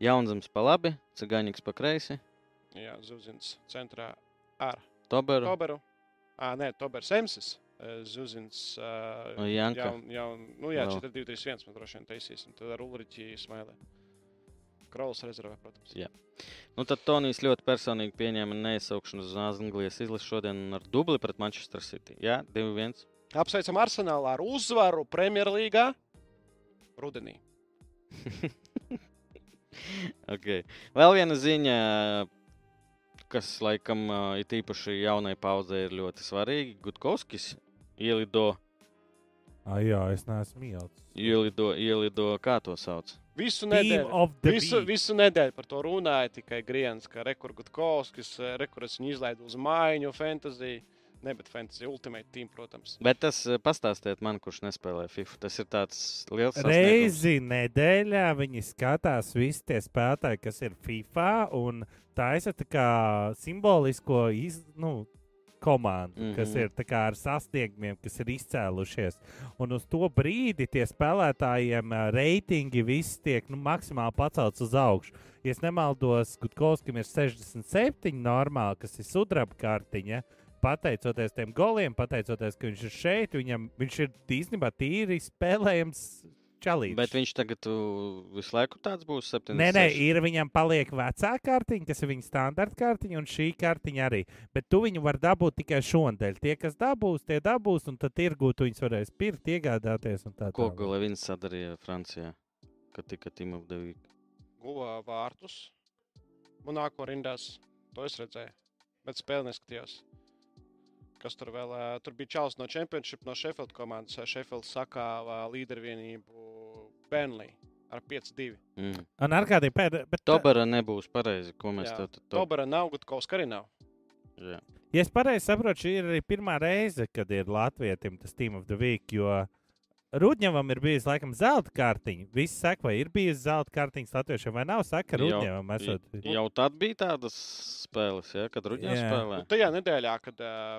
Speaker 2: Jaunzems pa labi, Cigāņiks pa kreisi,
Speaker 1: Jā, Zuzins centrā ar
Speaker 2: Toberu.
Speaker 1: Toberu. Ā, nē, Tobers Emsis. Zuzins. Uh,
Speaker 2: Janka.
Speaker 1: Jaun, jaun, nu jā,
Speaker 2: Vēl.
Speaker 1: 4, 2, 3, 1. Mēs droši vien taisīsim. Tad ar Ulriķi Smailē. Krols rezervē, protams.
Speaker 2: Jā. Nu, tad Tonijs ļoti personīgi pieņēma neiesaukšanu uz Anglijas izlasi šodien ar dubli pret Manchester City. Jā, 2-1.
Speaker 1: Apsveicam Arsenālā ar uzvaru Premjerlīgā rudenī.
Speaker 2: okay. Vēl viena ziņa, kas laikam it īpaši jaunai paudzei ir ļoti svarīga. Gutkovskis ielido,
Speaker 3: Ai, jā, es neesmu ielas.
Speaker 2: ielido, ielido kā to sauc.
Speaker 1: Visu nedēļu. Visu, visu nedēļu par to runāja tikai Grienas, ka Rekurgutkovskis, Rekurgutkovskis viņu izlaiž uz mājiņu, fantasy. Ne, bet fantasy ultimate team, protams.
Speaker 2: Bet tas pastāstiet man, kurš nespēlē FIFA. Tas ir tāds liels sasniegums.
Speaker 3: Reizi nedēļā viņi skatās visi tie spēlētāji, kas ir FIFA un taisa tā kā simbolisko iz, nu, komandu, mm -hmm. kas
Speaker 2: Mhm.
Speaker 3: ir kā ar sasniegumiem, kas ir izcēlušies. Un uz to brīdi tie spēlētājiem reitingi visi tiek nu, maksimāli pacelts uz augšu. Ja es nemaldos, Gutkovskim ir 67 normāli, kas ir sudraba kartiņa. Pateicoties tiem goliem, pateicoties, ka viņš ir šeit, viņam, viņš ir īstenībā tīri spēlējams čalīts.
Speaker 2: Bet viņš tagad ū, visu laiku tāds būs 7.
Speaker 3: Nē, nē, ir viņam paliek vecā kartiņa, kas ir viņa standarta kartiņa, un šī kartiņa arī. Bet tu viņu vari dabūt tikai šonadēļ. Tie, kas dabūs, tie dabūs, un tad tirgūt viņus varēs pirkt, iegādāties. un Tā,
Speaker 2: Ko
Speaker 3: tālāk.
Speaker 2: Galevins sadarīja Francijā, kad tika Timov Devīka?
Speaker 1: Guva vārtus. Monako rindās. To es redzēju. Bet spēli neskatījos. Kas tur vēl? ā, Tur bija čels no Championship, no Sheffield komandas. ā, Sheffield sakāva līdervienību Benley ar 5-2.
Speaker 2: Mm.
Speaker 3: Un ar kādiem pēdējiem.
Speaker 2: Tobera nebūs pareizi, ko mēs
Speaker 1: Jā.
Speaker 2: tad to
Speaker 1: Tobera nav, Gutkovs arī nav.
Speaker 2: Jā.
Speaker 3: Ja es pareizi saprotu, šī ir arī pirmā reize, kad ir Latvijam tas Team of the Week. Jo Rudņevam ir bijusi laikam zelta kartiņa. Visi saka, vai ir bijusi zelta kartiņa latviešiem, vai nav. Saka, Rudņevam esot.
Speaker 2: Jau tad bija tādas spēles, ja, kad Ruģis
Speaker 3: Jā.
Speaker 2: spēlē.
Speaker 1: Nu, tajā nedēļā, kad uh,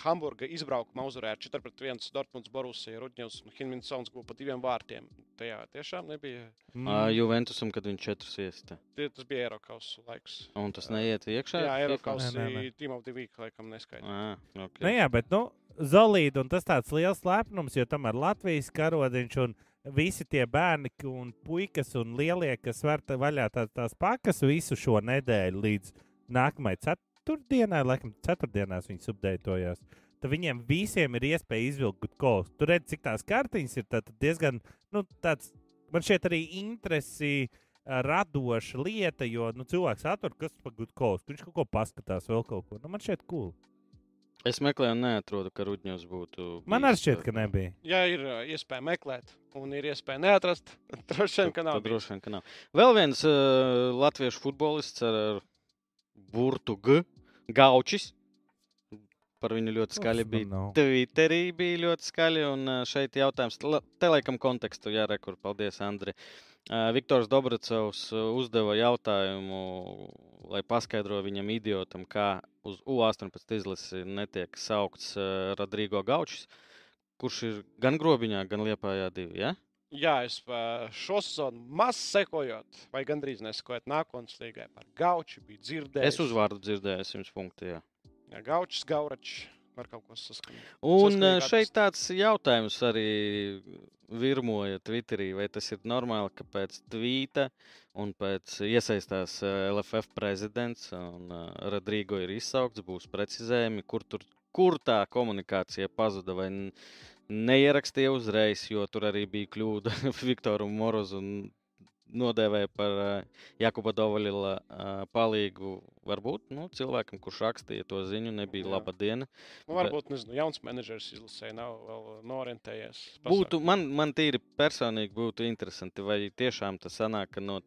Speaker 1: Hamburga izbraukuma uzvarēja ar 4-1 Dortmunds, Borusija, Rudņevs un Hinminsons guva pa diviem vārtiem. Tajā tiešām nebija.
Speaker 3: Mm.
Speaker 2: Mm. Juventusam, kad viņš četrus iesta.
Speaker 1: Tie, tas bija Eiropas laiks.
Speaker 2: Un tas neiet iekšā.
Speaker 1: Jā? Eiropas
Speaker 3: Nē, nē, nē.
Speaker 1: Team of the Week laikam neskaidrs.
Speaker 2: Okay.
Speaker 3: Nu, jā, bet nu, Zolīda, un tas tāds liels lepnums, jo tam ir Latvijas karodiņš un visi tie bērni un puikas un lielie, kas var tā vaļā tās, tās pakas visu šo nedēļu līdz nākamajai ceturtdienai, laikam ceturtdienās viņi subdeitojās. Tad viņiem visiem ir iespēja izvilkt kaut ko. Tur redz, cik tās kartiņas ir. Tad diezgan, nu, tāds, man šķiet, arī interesi ā, radoša lieta, jo nu, cilvēks atver, kas par kaut ko. Viņš kaut ko paskatās, vēl kaut ko. Nu, man šķiet, cool.
Speaker 2: Es meklēju, neatrodu, ka Rudņos būtu.
Speaker 3: Man arī šķiet,
Speaker 2: uh,
Speaker 3: ka nebija.
Speaker 1: Ja ir uh, iespēja meklēt, un ir iespēja neatrast, droši vien, ka nav.
Speaker 2: Droši vien, ka nav. Vēl viens uh, latviešu futbolists ar, ar burtu G. Gaučis. Par viņu ļoti skaļi bija.
Speaker 3: nav.
Speaker 2: Twitterī bija ļoti skaļi. Un šeit jautājums, la- te laikam kontekstu jārekur. Paldies, Andri. Viktors Dobracovs ā, uzdeva jautājumu, lai paskaidro viņam idiotam, kā uz U18 izlasi netiek saukts Rodrigo Gaučs, kurš ir gan grobiņā, gan liepājā divi. Ja?
Speaker 1: Jā, es šo sezonu maz sekojot, vai gandrīz nesekojot nākotnes līgai par gauču, biju dzirdējis.
Speaker 2: Es uzvārdu dzirdēju, 100 punktu. Jā.
Speaker 1: Jā, gaučs, gauračs.
Speaker 2: Un ā, šeit tāds jautājums arī virmoja Twitterī, vai tas ir normāli, ka pēc tvīta un pēc iesaistās ā, LFF prezidents un ā, Rodrigo ir izsaukts, būs precizējumi, kur, tur, kur tā komunikācija pazuda vai neierakstīja uzreiz, jo tur arī bija kļūda Viktoru Morozu nodēvēja par ā, Jakuba Dovaļila ā, palīgu. Varbūt nu, cilvēkam, kurš rakstīja to ziņu, nebija
Speaker 1: Jā.
Speaker 2: laba diena.
Speaker 1: Nu, varbūt, nezinu, jauns menedžers izlasē, nav vēl norientējies.
Speaker 2: Būtu, man, man tīri personīgi būtu interesanti, vai tiešām tas sanāk, ka no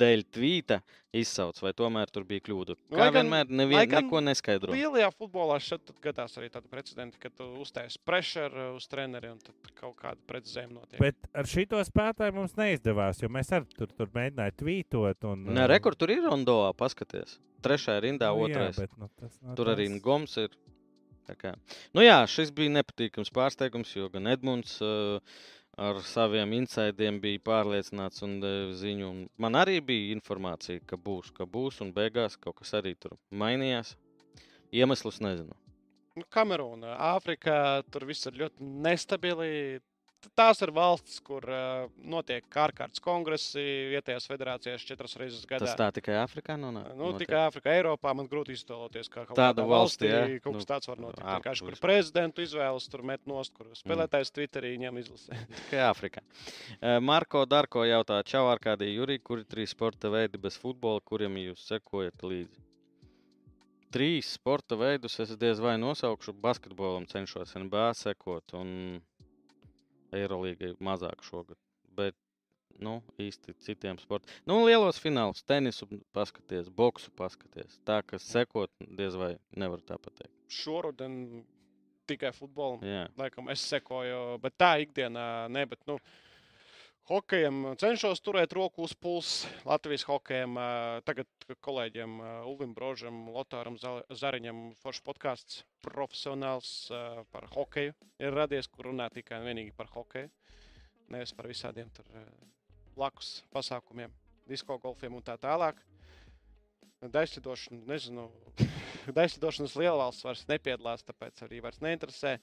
Speaker 2: dēļ tvīta izsauc, vai tomēr tur bija kļūda. Kā
Speaker 1: Lai gan-
Speaker 2: vienmēr, nevien,
Speaker 1: lai gan
Speaker 2: neko neskaidro.
Speaker 1: Lielajā futbolā šeit tad gadās arī tādi precedenti, ka tu uztaisīji pressure uz treneri un tad kaut kāda precizējuma notiek.
Speaker 3: Bet ar šito spēlētāju mums neizdevās, jo mēs arī tur, tur mēģinājām tvītot. Un,
Speaker 2: Nē, rekord tur ir Rondoā, paskaties. Trešajā rindā,
Speaker 3: nu, jā,
Speaker 2: otrais.
Speaker 3: bet, nu, tas nav
Speaker 2: Tur arī. Goms ir. Tā kā. Nu jā, šis bija nepatīkams pārsteigums, jo gan Edmunds uh, ar saviem insidiem bija pārliecināts un deva ziņu. Un man arī bija informācija, ka būs, ka būs, un beigās kaut kas arī tur mainījās. Iemeslus nezinu.
Speaker 1: Nu, Kamerūna, Āfrika, tur viss ir ļoti nestabili. Tās ir valstis, kur uh, notiek ārkārtas kongresi vietējās federācijās četras reizes gadā.
Speaker 2: Tas tā tikai Āfrikā nonāk.
Speaker 1: Nu,
Speaker 2: notiek?
Speaker 1: tikai Āfrikā, Eiropā man grūti iztēloties, kā kaut
Speaker 2: valsti,
Speaker 1: valstī
Speaker 2: jā?
Speaker 1: kaut
Speaker 2: Nu,
Speaker 1: kas tāds var notikt. Vienkārši, kur prezidentu izvēlas, tur met nost, kur spēlētājs Twitterī ņem izlasē.
Speaker 2: Tikai Āfrikā. Marko Darko jautā, čau, ar kādī Jurī, kuri trīs sporta veidi bez futbola, kuriem jūs sekojat līdzi? Trīs sporta veidus es diez vai nosaukšu. Basketbolam cenšos NBA sekot, un Eirolīgai mazāk šogad. Bet, nu, īsti citiem sportiem. Nu, lielos finālus, tenisu paskaties, boksu paskaties. Tā, ka sekot, diez vai nevar tā pateikt.
Speaker 1: Šoruden tikai futbolam.
Speaker 2: Jā.
Speaker 1: Laikam es sekoju, bet tā ikdienā ne. Bet, nu, Hokejam cenšos turēt roku uz pulsa. Latvijas hokejam tagad kolēģiem ā, Ulvim Brožam, Lotāram Za- Zariņam foršs podkāsts profesionāls par hokeju ir radies, kur runā tikai un vienīgi par hokeju. Nevis par visādiem tur blakus pasākumiem, disko golfiem un tā tālāk. Daislidošana, nezinu, daislidošanas lielvalsts vairs nepiedalās, tāpēc arī vairs neinteresē.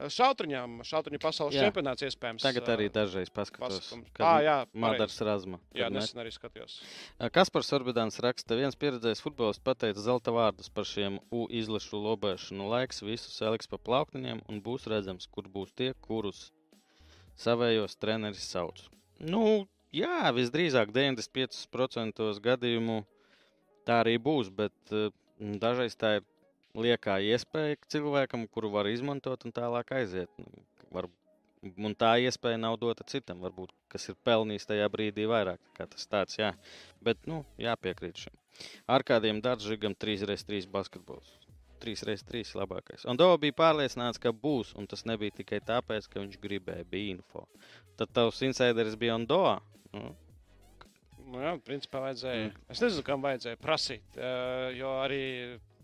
Speaker 1: Šautriņām, šautriņu pasaules
Speaker 2: Jā.
Speaker 1: čempionāts iespējams.
Speaker 2: Tagad arī dažreiz paskatos,
Speaker 1: pasakums.
Speaker 2: kad
Speaker 1: Ā, jā, pareizi.
Speaker 2: Madars Razma.
Speaker 1: Jā, nesen arī skatījos.
Speaker 2: Kaspars Orbidāns raksta, viens pieredzējis futbolists pateica zelta vārdus par šiem U izlašu lobēšanu laiks, visus eliks pa plauktiņiem un būs redzams, kur būs tie, kurus savējos treneris sauc. Nu, jā, visdrīzāk 95% gadījumu tā arī būs, bet dažreiz tā ir liekā iespēja cilvēkam, kuru var izmantot un tālāk aiziet. Nu, Var, un tā iespēja nav dota citam, varbūt, kas ir pelnījis tajā brīdī vairāk. Tas tāds, jā. Bet, nu, jāpiekrīt šim. Ar kādiem dārziņiem 3x3 basketbols. 3x3 labākais. Un Dova bija pārliecināts, ka būs, un tas nebija tikai tāpēc, ka viņš gribēja, bija info. Tad tavs insideris bija Ondoa. Nu,
Speaker 1: Nu, jā, principā vajadzēja.
Speaker 2: Mm.
Speaker 1: Es nezinu, kam vajadzēja prasīt. ā, Jo arī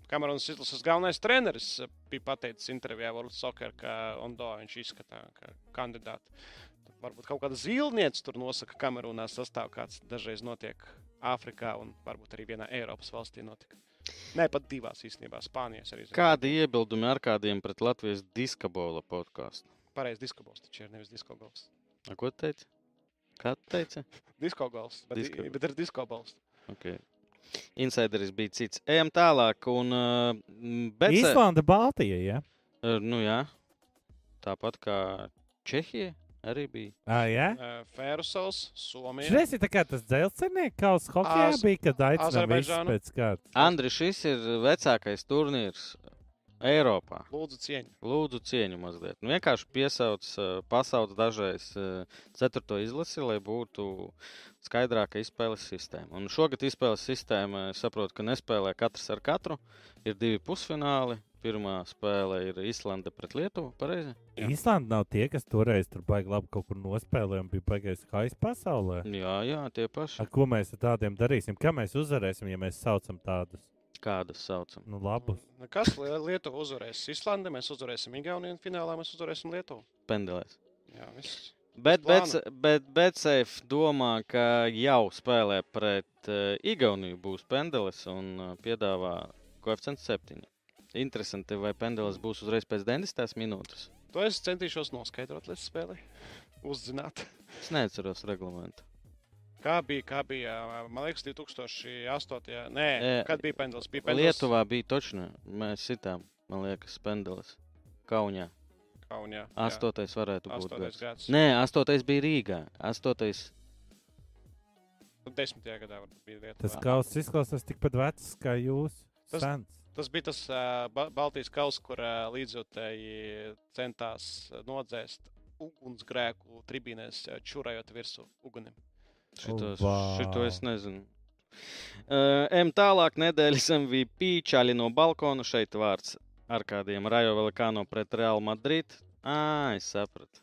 Speaker 1: Kamerūnas izlases galvenais treneris ā, bija pateicis intervijā World Soccer, ka Ondo viņš izskatā kā kandidātu. Tad Varbūt kaut kāda zīlniece tur nosaka, ka Kamerūnā sastāv kāds dažreiz notiek Āfrikā un varbūt arī vienā Eiropas valstī notika. Nē, pat divās īstenībā, Spānijas arī.
Speaker 2: kādi iebildumi ar kādiem pret Latvijas diskabola podkāstu?
Speaker 1: Pareizi diskobals taču ir, nevis diskogals.
Speaker 2: A, Ko teici? Kā teici?
Speaker 1: Diskogals, bet,
Speaker 2: Disko-
Speaker 1: bet ir diskobals.
Speaker 2: Okay. Insideris bija cits. Ejam tālāk. Un, uh, bet,
Speaker 3: Īslanda, Baltija. Ja?
Speaker 2: Uh, nu, jā. Tāpat kā Čehija arī bija.
Speaker 3: Ah, ja?
Speaker 1: Uh, Fērusals, Somija.
Speaker 3: Šis ir tas dzelzceļnieks, kas hokeja
Speaker 1: Az-
Speaker 3: bija, kad aicinājām visus pēc kārtas.
Speaker 2: Andri, šis ir vecākais turnīrs Eiropā.
Speaker 1: Lūdzu, cieņu.
Speaker 2: Lūdzu, cieņu mazliet. Nu, vienkārši piesauc, eh, pasauc dažreiz eh, ceturto izlasi, lai būtu skaidrāka izspēles sistēma. Un šogad izspēles sistēma, saprotu, ka nespēlē katrs ar katru. Ir divi pusfināli. Pirmā spēle ir Islande pret Lietuvu. Pareizi?
Speaker 1: Jā.
Speaker 3: Īslanda nav tie, kas toreiz tur baigi labi kaut kur nospēlēja un bija baigais skaists pasaulē.
Speaker 2: Jā, jā, tie paši.
Speaker 3: Ar ko mēs ar tādiem darīsim? Kā mēs uzvarēsim, ja mēs saucam tādus
Speaker 2: Kādas saucam?
Speaker 3: nu, labus?
Speaker 1: Kas Lie- Lietuva uzvarēs? Islande, mēs uzvarēsim Igauniju un finālā mēs uzvarēsim Lietuvu.
Speaker 2: Pendelēs.
Speaker 1: Jā, viss.
Speaker 2: Bet,
Speaker 1: plāna.
Speaker 2: bet, bet Betseif domā, ka jau spēlē pret uh, Igauniju būs pendelis un uh, piedāvā koeficients 7. Interesanti, vai pendelis būs uzreiz pēc 90 minūtes.
Speaker 1: To es centīšos noskaidrot līdz spēlei. Uzzināt.
Speaker 2: Es neatceros reglamentu.
Speaker 1: Kā bija, kā bija, man liekas, 2008. Nē,
Speaker 2: E,
Speaker 1: kad bija pendels? Bija pendels
Speaker 2: Lietuvā bija točna. Mēs sitām, man liekas, pendelis. Kaunijā.
Speaker 1: Kaunijā. jā.
Speaker 2: Astotais varētu būt.
Speaker 1: Astotais
Speaker 2: gads.
Speaker 1: gads.
Speaker 2: Nē, astotais bija Rīgā. Astotais.
Speaker 1: Nu, Desmitajā gadā bija Lietuvā.
Speaker 3: Tas kauss izklausās tikpat vecs kā jūs.
Speaker 1: Tas-
Speaker 3: Sens.
Speaker 1: Tas bija tas uh, ba Baltijas kauss, kur uh, līdzjutēji centās nodzēst ugunsgrēku tribīnēs, uh, čurējot virsū ugunim.
Speaker 2: Šitos,
Speaker 3: vau.
Speaker 2: šito es nezinu. Uh, M tālāk nedēļas MVP čaļi no balkona. Šeit vārds ar kādiem Rajo Velikāno pret Real Madrid. Ā, es sapratu.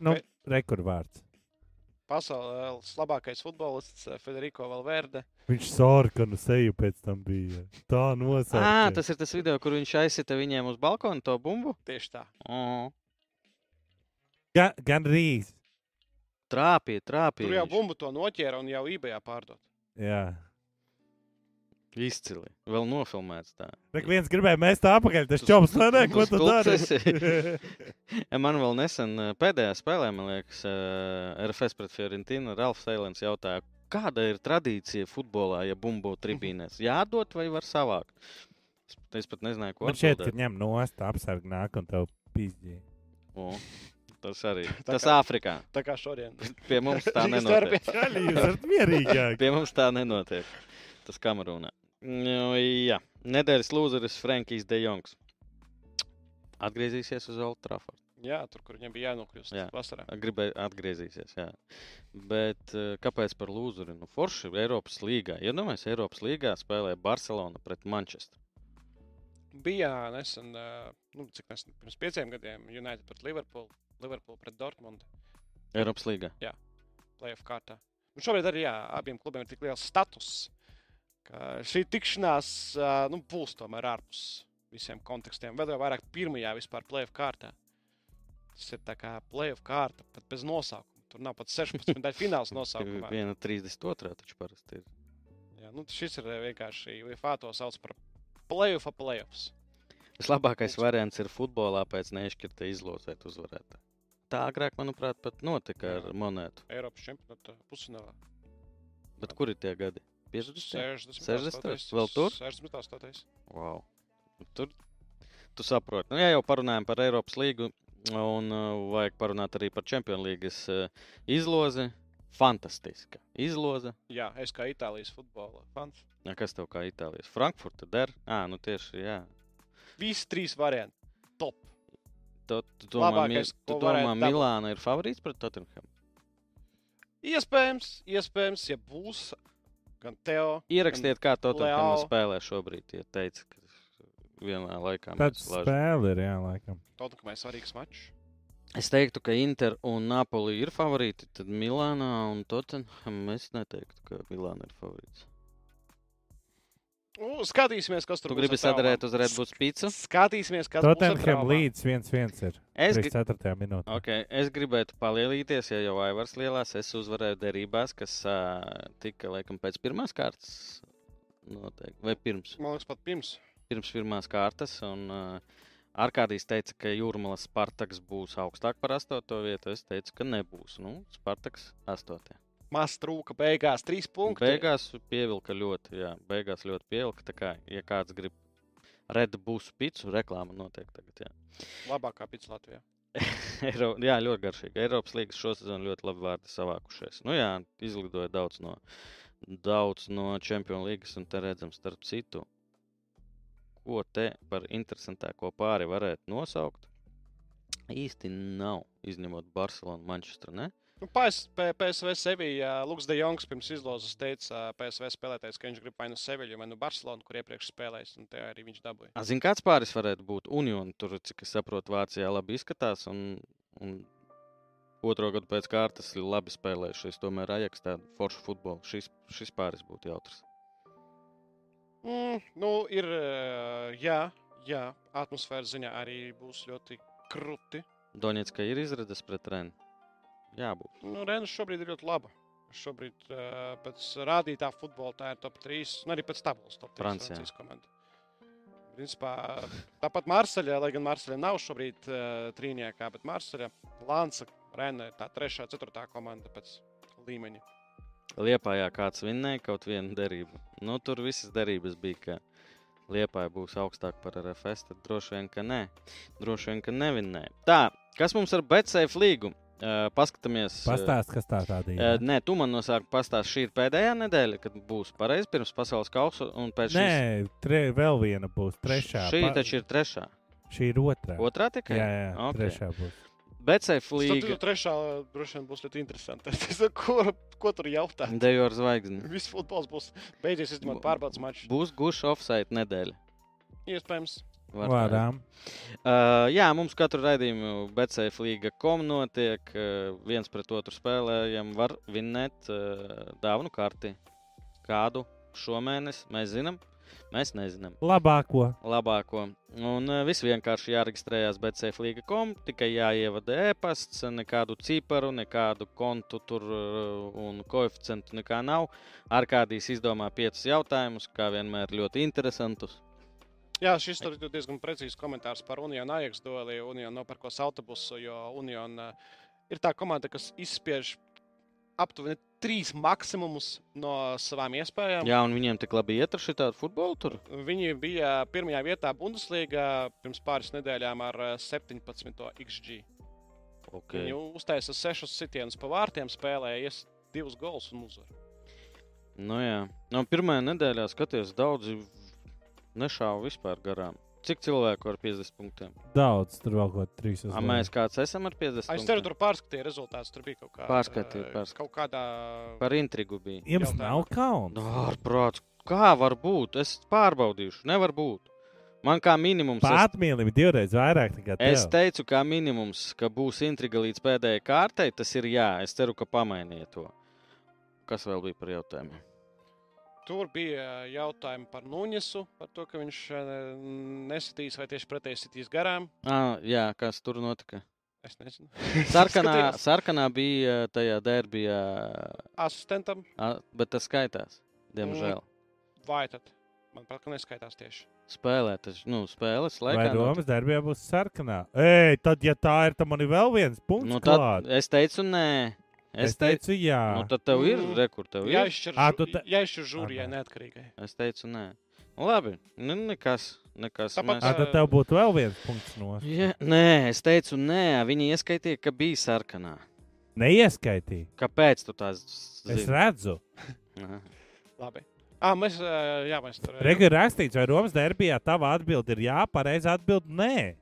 Speaker 3: Nu, rekurvārds.
Speaker 1: Pasaules labākais futbolists uh, Federico Valverde.
Speaker 3: Viņš sarkanu seju pēc tam bija. Tā nosauca.
Speaker 2: Ā, tas ir tas video, kur viņš aizsita viņiem uz balkona to bumbu.
Speaker 1: Tieši tā.
Speaker 2: O,
Speaker 3: Gan, gan rīz.
Speaker 2: Trāpīja, trāpīja.
Speaker 1: Tur jau bumbu to noķēra un jau eBayā pārdot.
Speaker 3: Jā.
Speaker 2: Izcili. Vēl nofilmēts tā.
Speaker 3: Tik viens gribēja mest tā apakaļ. Tas čoms,
Speaker 2: tu-
Speaker 3: nē, nē, ko tu dari?
Speaker 2: Man vēl nesen eh, pēdējā spēlē, man liekas, eh, RFS pret Fiorentinu, Ralfs Eilens jautāja, kāda ir tradīcija futbolā, ja bumbu tribīnēs? Jādod vai var savākt? Es, pat nezināju, ko
Speaker 3: Man šķiet, ka ņem nost, apsarg nāk un tev pīzdī.
Speaker 2: O, Tas arī.
Speaker 1: Tā
Speaker 2: Tas
Speaker 1: kā-
Speaker 2: Āfrikā.
Speaker 1: Tā kā šodien.
Speaker 2: Pie mums tā nenotiek. Pie mums tā nenotiek. Tas Kamerūnā. Nu, jā, nedēļas lūzeris Frankijs De Jongs. Atgriezīsies uz Old Trafford.
Speaker 1: Jā, tur, kur viņam bija jānokļūst
Speaker 2: Jā.
Speaker 1: vasarā.
Speaker 2: Gribēju atgriezīsies. Jā. Bet eh, kāpēc par lūzeri? Nu, Forši ir Eiropas līgā. Iedomājieties, Eiropas līgā spēlē Barcelona pret Manchesteru.
Speaker 1: Bija nesen, ā, nu, cik nesen, pirms pieciem gadiem, United pret Liverpool, Liverpool pret Dortmundu
Speaker 2: Eiropas līgā.
Speaker 1: playoff kārtā. Un šobrīd arī jā, abiem klubiem ir tik liels status, ka šī tikšanās nu, būs tomēr ārpus visiem kontekstiem. Vēl jau vairāk pirmajā vispār playoff kārtā. Tas ir tā kā playoff kārta, pat bez nosaukuma. Tur nav pat 16. daļa fināls nosaukumā.
Speaker 2: Viena 32. taču parasti ir.
Speaker 1: Jā, nu, šis ir vienkārši UEFA to sauc par playoff playoffs.
Speaker 2: Vislabākais variants ir futbolā pēc nešķirta izlozēt uzvarētāju. Tā agrāk, manuprāt, pat notika ar monētu.
Speaker 1: Eiropas čempionāta pusfinālā.
Speaker 2: Bet kur ir tie gadi? 50.
Speaker 1: 60.
Speaker 2: 60. Vēl tur?
Speaker 1: 68.
Speaker 2: Wow. Tur tu saproti. Nu, ja jau parunājam par Eiropas līgu, un uh, vajag parunāt arī par Champions League uh, izlozi. Fantastiska izloze.
Speaker 1: Jā, es kā Itālijas futbola fans.
Speaker 2: Ja, kas tev kā Itālijas? Frankfurta der? Jā, nu tieši, jā.
Speaker 1: Visi trīs varianti. Top.
Speaker 2: Tu, tu domā, Mi,
Speaker 1: Labākais,
Speaker 2: tu
Speaker 1: ko
Speaker 2: domā. Milāna ir favorīts pret Tottenham?
Speaker 1: Iespējams, iespējams, ja būs gan Teo,
Speaker 2: Ierakstiet, kā Tottenham
Speaker 1: Leao.
Speaker 2: spēlē šobrīd. Ja teica, ka vienā laikā lāžam.
Speaker 3: spēle ir, jā, laikam.
Speaker 1: gan Tottenhamai svarīgs mačs.
Speaker 2: Es teiktu, ka Inter un Napoli ir favorīti. Tad Milānā un Tottenham es neteiktu, ka Milāna ir favorīts.
Speaker 1: Nu, skatīsimies, kas tur
Speaker 2: Tu
Speaker 1: būs traumām.
Speaker 2: sadarēt uz Red Bull pīci?
Speaker 1: Skatīsimies, kas
Speaker 3: Tottenham līdz 1-1 ir.
Speaker 2: Es, gri
Speaker 3: 4. minūtē.
Speaker 2: okay, es gribētu palielīties, ja jau Aivars lielās. Es uzvarēju derībās, kas uh, tika laikam pēc pirmās kārtas. Noteikti. Vai pirms?
Speaker 1: Man liekas, pat pirms.
Speaker 2: pirms pirmās kārtas. Un, uh, Arkādijs teica, ka Jūrmālas Spartaks būs augstāk par astoto vietu. Es teicu, ka nebūs. Nu, Spartaks astotajā.
Speaker 1: Maz trūka beigās, trīs punkti.
Speaker 2: Beigās pievilka ļoti, jā, beigās ļoti pievilka. Kā, ja kāds grib Red Bull pīci, reklāma notiek tagad. Jā.
Speaker 1: Labākā pits Latvijā.
Speaker 2: Eiro, jā, ļoti garšīgi. Eiropas līnijas šosezon ļoti labi vārdi savākušies. Nu, jā, izlidoja daudz no, daudz no Champions League, un te redzam, starp citu, ko te par interesantāko pāri varētu nosaukt. Īsti nav, izņemot Barcelonu, Manchesteru.
Speaker 1: Nu, PS, PSV Sevilla, Lukas De Jongs pirms izlozes teica, PSV spēlētājs, ka viņš grib vai nu Sevilju, vai nu Barcelonu, kur iepriekš spēlējis, un te arī viņš dabūja.
Speaker 2: A, Zini, kāds pāris varētu būt Union. Tur, cik es saprotu, Vācijā labi izskatās. Un, un otro gadu pēc kārtas ir labi spēlējušies. Tomēr Ajax tādu foršu futbolu. Šis, šis pāris būtu jautrs.
Speaker 1: Mm, nu, ir, jā, jā, atmosfēras ziņā arī būs ļoti krūti.
Speaker 2: Doņets, ka ir izredzes pret Renu. Jābūt.
Speaker 1: Nu, Renas šobrīd ir ļoti laba. Šobrīd uh, pēc rādītā futbola tā ir top 3, un arī pēc tabulas top 3
Speaker 2: Francijā.
Speaker 1: Francijas komanda. Principā, tāpat Marseļā, lai gan Marseļā nav šobrīd uh, trīniekā, bet Marseļā, Lansa, Rena ir tā trešā, ceturtā komanda pēc līmeņa.
Speaker 2: Liepājā kāds vinnēja kaut vienu derību. Nu, tur visas derības bija, ka Liepāja būs augstāk par RFS. Tad droši vien, ka nē. Droši vien, ka nevinnēja. Tā, kas mums ar Betsafe līgu? Paskatāmies.
Speaker 3: Pastāst, kas tā tāda ir.
Speaker 2: Uh, nē, tu man nosāki pastāstīt, šī ir pēdējā nedēļa, kad būs pareizi pirms pasaules kausa. un pēc šīs-
Speaker 3: Nē, tre, vēl viena būs trešā.
Speaker 2: Šī
Speaker 3: Pa-
Speaker 2: taču ir trešā.
Speaker 3: Šī ir otrā.
Speaker 2: Otrā tikai?
Speaker 3: Jā, jā,
Speaker 2: Ok.
Speaker 3: trešā būs.
Speaker 1: Tad
Speaker 2: līga.
Speaker 1: tur trešā droši vien būs ļoti interesanti. Es Ko, ko tur jautāt?
Speaker 2: Dejo ar zvaigzni.
Speaker 1: Viss futbols būs beidzies, izņemot pārbaudas maču.
Speaker 2: Būs guša offside nedēļa.
Speaker 1: Iespējams.
Speaker 2: Var tā.
Speaker 3: Vārām.
Speaker 2: Uh, jā, mums katru raidījumu Betsafe līga kom notiek. Uh, viens pret otru spēlējam, var vinnēt uh, dāvanu karti. Kādu šomēnes mēs zinām? Mēs nezinām.
Speaker 3: Labāko.
Speaker 2: Labāko. Un uh, viss vienkārši jāreģistrējas Betsafe līga kom, tikai jāievada e-pasts, nekādu ciparu, nekādu kontu tur uh, un koeficientu nekā nav. Arkādijas izdomā piecus jautājumus, kā vienmēr ļoti interesantus.
Speaker 1: Jā, šis ir diezgan precīzs komentārs par Unionu Ajax dueli. Union nopirkos autobusu, jo Union uh, ir tā komanda, kas izspiež aptuveni trīs maksimumus no savām iespējām.
Speaker 2: Jā, un viņiem tik labi iet ar šitādu futbolu tur.
Speaker 1: Viņi bija pirmajā vietā Bundeslīgā pirms pāris nedēļām ar uh, 17 XG.
Speaker 2: Okay.
Speaker 1: Viņi uztaisa sešus sitienus pa vārtiem, spēlēja divus gols un uzvaru.
Speaker 2: Nu, jā, no pirmā nedēļā skaties, daudzi nešāva vispār garām. Cik cilvēku ar 50 punktiem?
Speaker 3: Daudz, tur vēl kaut kā trīs. uz
Speaker 2: A,
Speaker 3: leju.
Speaker 2: mēs kāds esam ar 50
Speaker 1: Es ceru, tur pārskatīja rezultātus. Tur bija kaut kāda
Speaker 2: Pārskatīju,
Speaker 1: uh,
Speaker 2: pārskatīju.
Speaker 1: Kaut kādā.
Speaker 2: Par intrigu bija.
Speaker 3: Jums
Speaker 1: jautājumā.
Speaker 3: nav kauns.
Speaker 2: Nu, ārprāts, kā var būt? Es pārbaudīšu, nevar būt. Man kā minimums. Es,
Speaker 3: Pārmīlim divreiz vairāk nekā tev.
Speaker 2: es teicu, kā minimums, ka būs intriga līdz pēdējai kārtai. Tas ir jā, es ceru, ka pamainiet to. Kas vēl bija par jautājumiem?
Speaker 1: Tur bija jautājumi par Nuņesu, par to, ka viņš eh, nesitīs vai tieši pretēji sitīs garām.
Speaker 2: Ah, jā, kas tur notika?
Speaker 1: Es nezinu.
Speaker 2: Sarkanā, sarkanā bija tajā derbijā,
Speaker 1: Asistentam
Speaker 2: a, bet tas skaitās. Diemžēl.
Speaker 1: vai tad? Manuprāt, ka neskaitās tieši.
Speaker 2: Spēlē, tas nu, spēles
Speaker 3: Vai
Speaker 2: laikā.
Speaker 3: Romas darbībā būs sarkanā? Ei, tad, ja tā ir, tad man ir vēl viens punkts.
Speaker 2: nu, tad, es teicu, nē.
Speaker 3: Es teicu, jā.
Speaker 2: nu, tad tev ir
Speaker 1: Mm.
Speaker 2: rekur, tev ir.
Speaker 1: Jāizšķir, žūrijai
Speaker 3: Aha.
Speaker 1: neatkarīgai.
Speaker 2: Es teicu, nē. Nu, labi, nu, nekas. nekas.
Speaker 1: Tāpat,
Speaker 3: Ā, tad tev būtu vēl viens punkts no.
Speaker 2: Ja, nē, es teicu, nē, viņi ieskaitīja, ka bija sarkanā.
Speaker 3: Neieskaitīja.
Speaker 2: Kāpēc tu tās
Speaker 3: Es
Speaker 2: zini?
Speaker 3: redzu.
Speaker 2: Aha.
Speaker 1: Labi. Ah, mēs, jā, mēs tur
Speaker 3: Regulāri rakstīts, vai Romas darbībā tava atbilde ir jā, pareizi atbild nē.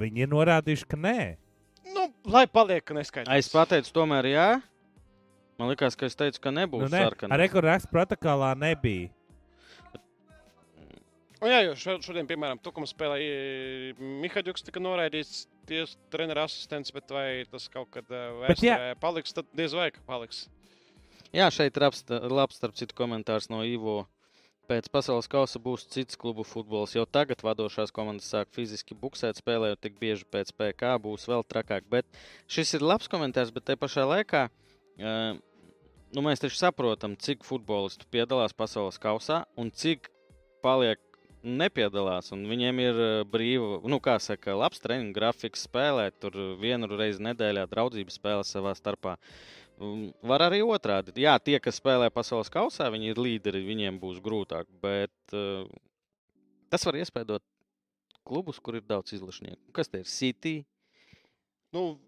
Speaker 3: Viņi ir norādījuši, ka nē.
Speaker 1: Nu, lai paliek, ka neskaitās.
Speaker 2: Ai, Es pateicu, tomēr jā. Man liekas, ka es teicu, ka nebūs
Speaker 3: Nu, nē.
Speaker 2: sarkanā.
Speaker 3: Regulāri raksts protokolā nebija.
Speaker 1: Un, jā, jo šo- šodien, piemēram, Tukuma spēlē Mihaļuks tika noraidīts tiesu treneru asistents, bet vai tas kaut kad vēsturē paliks, tad diez vai ka paliks.
Speaker 2: Jā, šeit ir apsta- labs, starp citu, komentārs no Ivo. Pēc pasaules kausa būs cits klubu futbols. Jau tagad vadošās komandas sāk fiziski buksēt, spēlējot tik bieži pēc PK, būs vēl trakāk. Bet šis ir labs komentārs, bet te pašā laikā uh, nu, mēs taču saprotam, cik futbolistu piedalās pasaules kausā un cik paliek nepiedalās. Viņiem ir uh, brīva, nu, kā saka, labs treniņu grafiks spēlēt tur vienu reizi nedēļā, draudzības spēles savā starpā. Var arī otrādi. Jā, tie, kas spēlē pasaules kausā, viņi ir līderi, viņiem būs grūtāk. Bet uh, tas var iespējot klubus, kur ir daudz izlašnieku. Kas tie ir? City.
Speaker 1: Nu,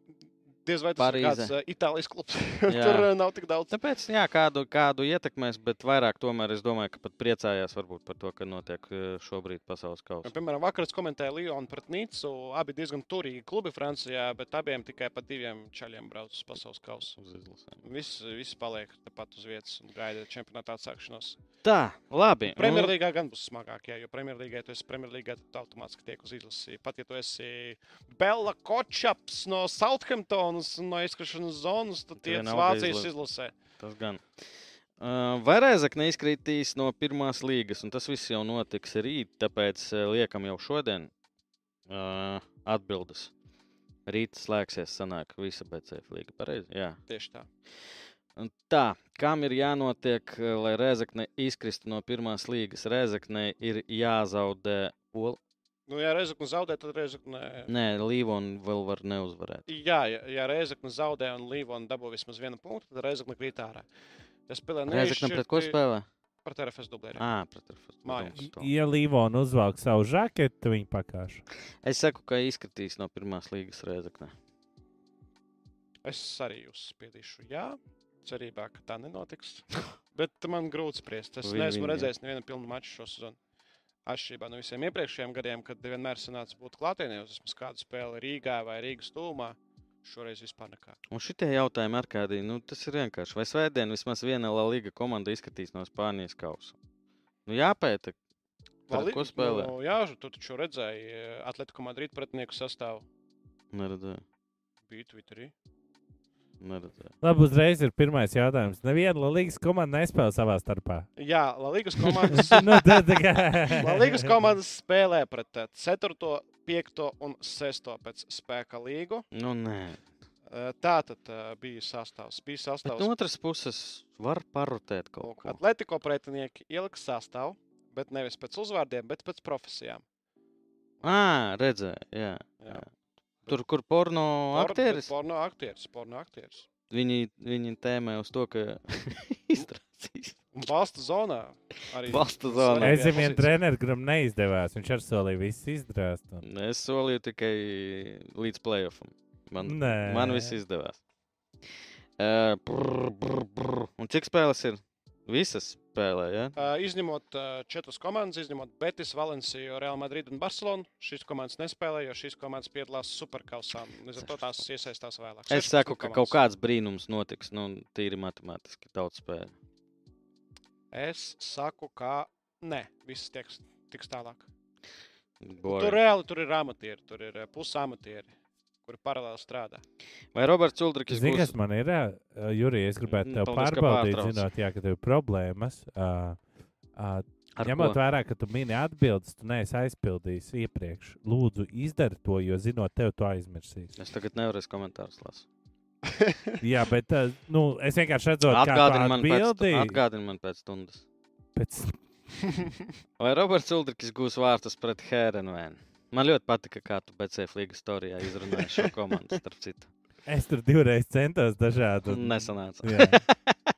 Speaker 1: diez vai tas ir
Speaker 2: Parīze.
Speaker 1: kāds uh, Itālijas klubs. Tur uh, nav tik daudz.
Speaker 2: Tāpēc, jā, kādu, kādu ietekmēs, bet vairāk tomēr es domāju, ka pat priecājās varbūt par to, ka notiek eh, šobrīd pasaules kausa.
Speaker 1: Piemēram, vakar es komentēju Lionu pret Nīcu. Abi diezgan turīgi klubi Francijā, bet abiem tikai pa diviem čaļiem brauc uz pasaules kausu.
Speaker 2: Uz izlasēm.
Speaker 1: Viss, viss paliek tepat uz vietas un gaida čempionāta atsākšanos.
Speaker 2: Tā, labi. nu,
Speaker 1: Premjerlīgā gan būs smagāk, jā, jo Premjerlīgā tu esi Premjerlīgā, tad automātiski tiek uz izlasi. Pat ja tu esi Bela Kočaps no Southamptonas un no izkrišanas zonas, tad tie
Speaker 2: vienalga
Speaker 1: Vācijas izlasē.
Speaker 2: Tas gan. Uh, vai Rēzakne izkritīs no pirmās līgas, un tas viss jau notiks rīt, tāpēc liekam jau šodien uh, atbildes. Rīt slēgsies, sanāk, visa BCF līga. Pareizi? Jā.
Speaker 1: Tieši tā.
Speaker 2: Un Tā, kam ir jānotiek, lai Rēzakne izkristu no pirmās līgas? Rēzakne ir jāzaudē. Ol...
Speaker 1: Nu, ja Reizekne zaudē, tad Reizekne.
Speaker 2: Nē, Līvona vēl var neuzvarēt.
Speaker 1: Jā, ja, ja Reizekne zaudē un Līvona dabū vismaz vienu punktu, tad Reizekne krīt ārā. Tas spēlē
Speaker 2: Rēzakne pret ko spēlē?
Speaker 1: Pret RFS dublēru.
Speaker 2: Ā, pret RFS. To.
Speaker 3: Ja Līvona uzvelk savu žaketu, viņa pakāš.
Speaker 2: Es saku, ka izkritīs no pirmās līgas Rēzakne.
Speaker 1: Es arī jūs spiedīšu, jā, cerībā, ka tā nenotiks. Bet man grūti spriest. Es neesmu redzējis nevienu pilnu maču šo sezonu. Atšķirībā no visiem iepriekšējiem gadiem, kad vienmēr sanāca būt klātienē uz kādu spēli Rīgā vai Rīgas tūmā. Šoreiz vispār nekā.
Speaker 2: Un šitie jautājumi ar kādī, nu tas ir vienkārši. Vai svētdien vismaz viena La Liga komanda izskatīs no Spānijas kausa? Nu jāpēta.
Speaker 1: Lali-
Speaker 2: ko spēlē?
Speaker 1: Nu, jā, tu taču redzēji eh, Atletico Madrid pretinieku sastāvu.
Speaker 2: Neredzēju.
Speaker 1: Bija Twitterī.
Speaker 2: Neredzēju.
Speaker 3: Labi, uzreiz ir pirmais jautājums. Neviena līgas komanda nespēlē savā starpā.
Speaker 1: Jā, Latvijas komandas.
Speaker 3: nu.
Speaker 1: Latvijas komandas spēlē pret 4, 5 un 6 pēc spēka līgu.
Speaker 2: Nu nē.
Speaker 1: Eh, Tā tad eh, bija sastāvs. Bija
Speaker 2: Bet
Speaker 1: sastāvs.
Speaker 2: no otras puses var parotēt kaut ko.
Speaker 1: Atletico pretinieki ielika sastāvu, bet nevis pēc uzvārdiem, bet pēc profesijām.
Speaker 2: Ā, redzēju, jā.
Speaker 1: Jā.
Speaker 2: jā. Tur, kur porno
Speaker 1: Por-
Speaker 2: aktieris,
Speaker 1: Porno aktieris. Porno aktieris.
Speaker 2: viņi, viņi tēmē uz to, ka.
Speaker 1: Un balsta zonā arī.
Speaker 2: Balsta zonā.
Speaker 3: Es
Speaker 1: svarīgajā
Speaker 3: zinu, viena
Speaker 1: pozīcijā.
Speaker 3: treneru grupa neizdevās. Viņš ar solīja visu izdarīt. Un...
Speaker 2: Es solīju tikai līdz playoffam. Man,
Speaker 3: Nē.
Speaker 2: man viss izdevās. Uh, brr, brr, brr. Un cik spēles ir? Visas spēlē, ja?
Speaker 1: Uh, izņemot uh, četras komandas, izņemot Betis, Valenciju, Real Madrid un Barcelonu. Šīs komandas nespēlē, jo šīs komandas piedalās superkausā. Līdz ar to tās iesaistās vēlāk.
Speaker 2: Es
Speaker 1: 16
Speaker 2: saku, ka kaut
Speaker 1: komandas.
Speaker 2: kāds brīnums notiks. Nu, tīri matemātiski tautas spēle.
Speaker 1: Es saku, ka nē, viss tiks, tiks tālāk. Tur
Speaker 2: Boring.
Speaker 1: reāli tur ir amatieri, tur ir pusamatieri, kuri paralēli strādā.
Speaker 2: Vai Roberts Uldrikis
Speaker 3: Zini, kas
Speaker 2: būs?
Speaker 3: man ir? Uh, Jurija, es gribētu
Speaker 2: Mm,
Speaker 3: tev
Speaker 2: paldies, ka
Speaker 3: pārbaudīt, zinot, jā, ka tev ir problēmas. Uh, uh,
Speaker 2: Ar
Speaker 3: Ņemot
Speaker 2: ko?
Speaker 3: vērā, ka tu mini atbildes, tu neesi aizpildījis iepriekš. Lūdzu, izdari to, jo zinot, tev to aizmirsīs.
Speaker 2: Es tagad nevaru komentārus lasīt.
Speaker 3: Jā, bet uh, nu, es vienkārši redzu, kāda
Speaker 2: Atgādini man, pēc,
Speaker 3: atbildi.
Speaker 2: atgādini man pēc stundas.
Speaker 3: Pēc...
Speaker 2: Vai Roberts Uldrikis gūs vārtus pret Hērenvēnu? Man ļoti patika, kā tu BCF līgas storijā izrunāji šo komandu, starp citu.
Speaker 3: Es tur divreiz centos dažādi. un-
Speaker 2: Nesanāca.
Speaker 3: Jā.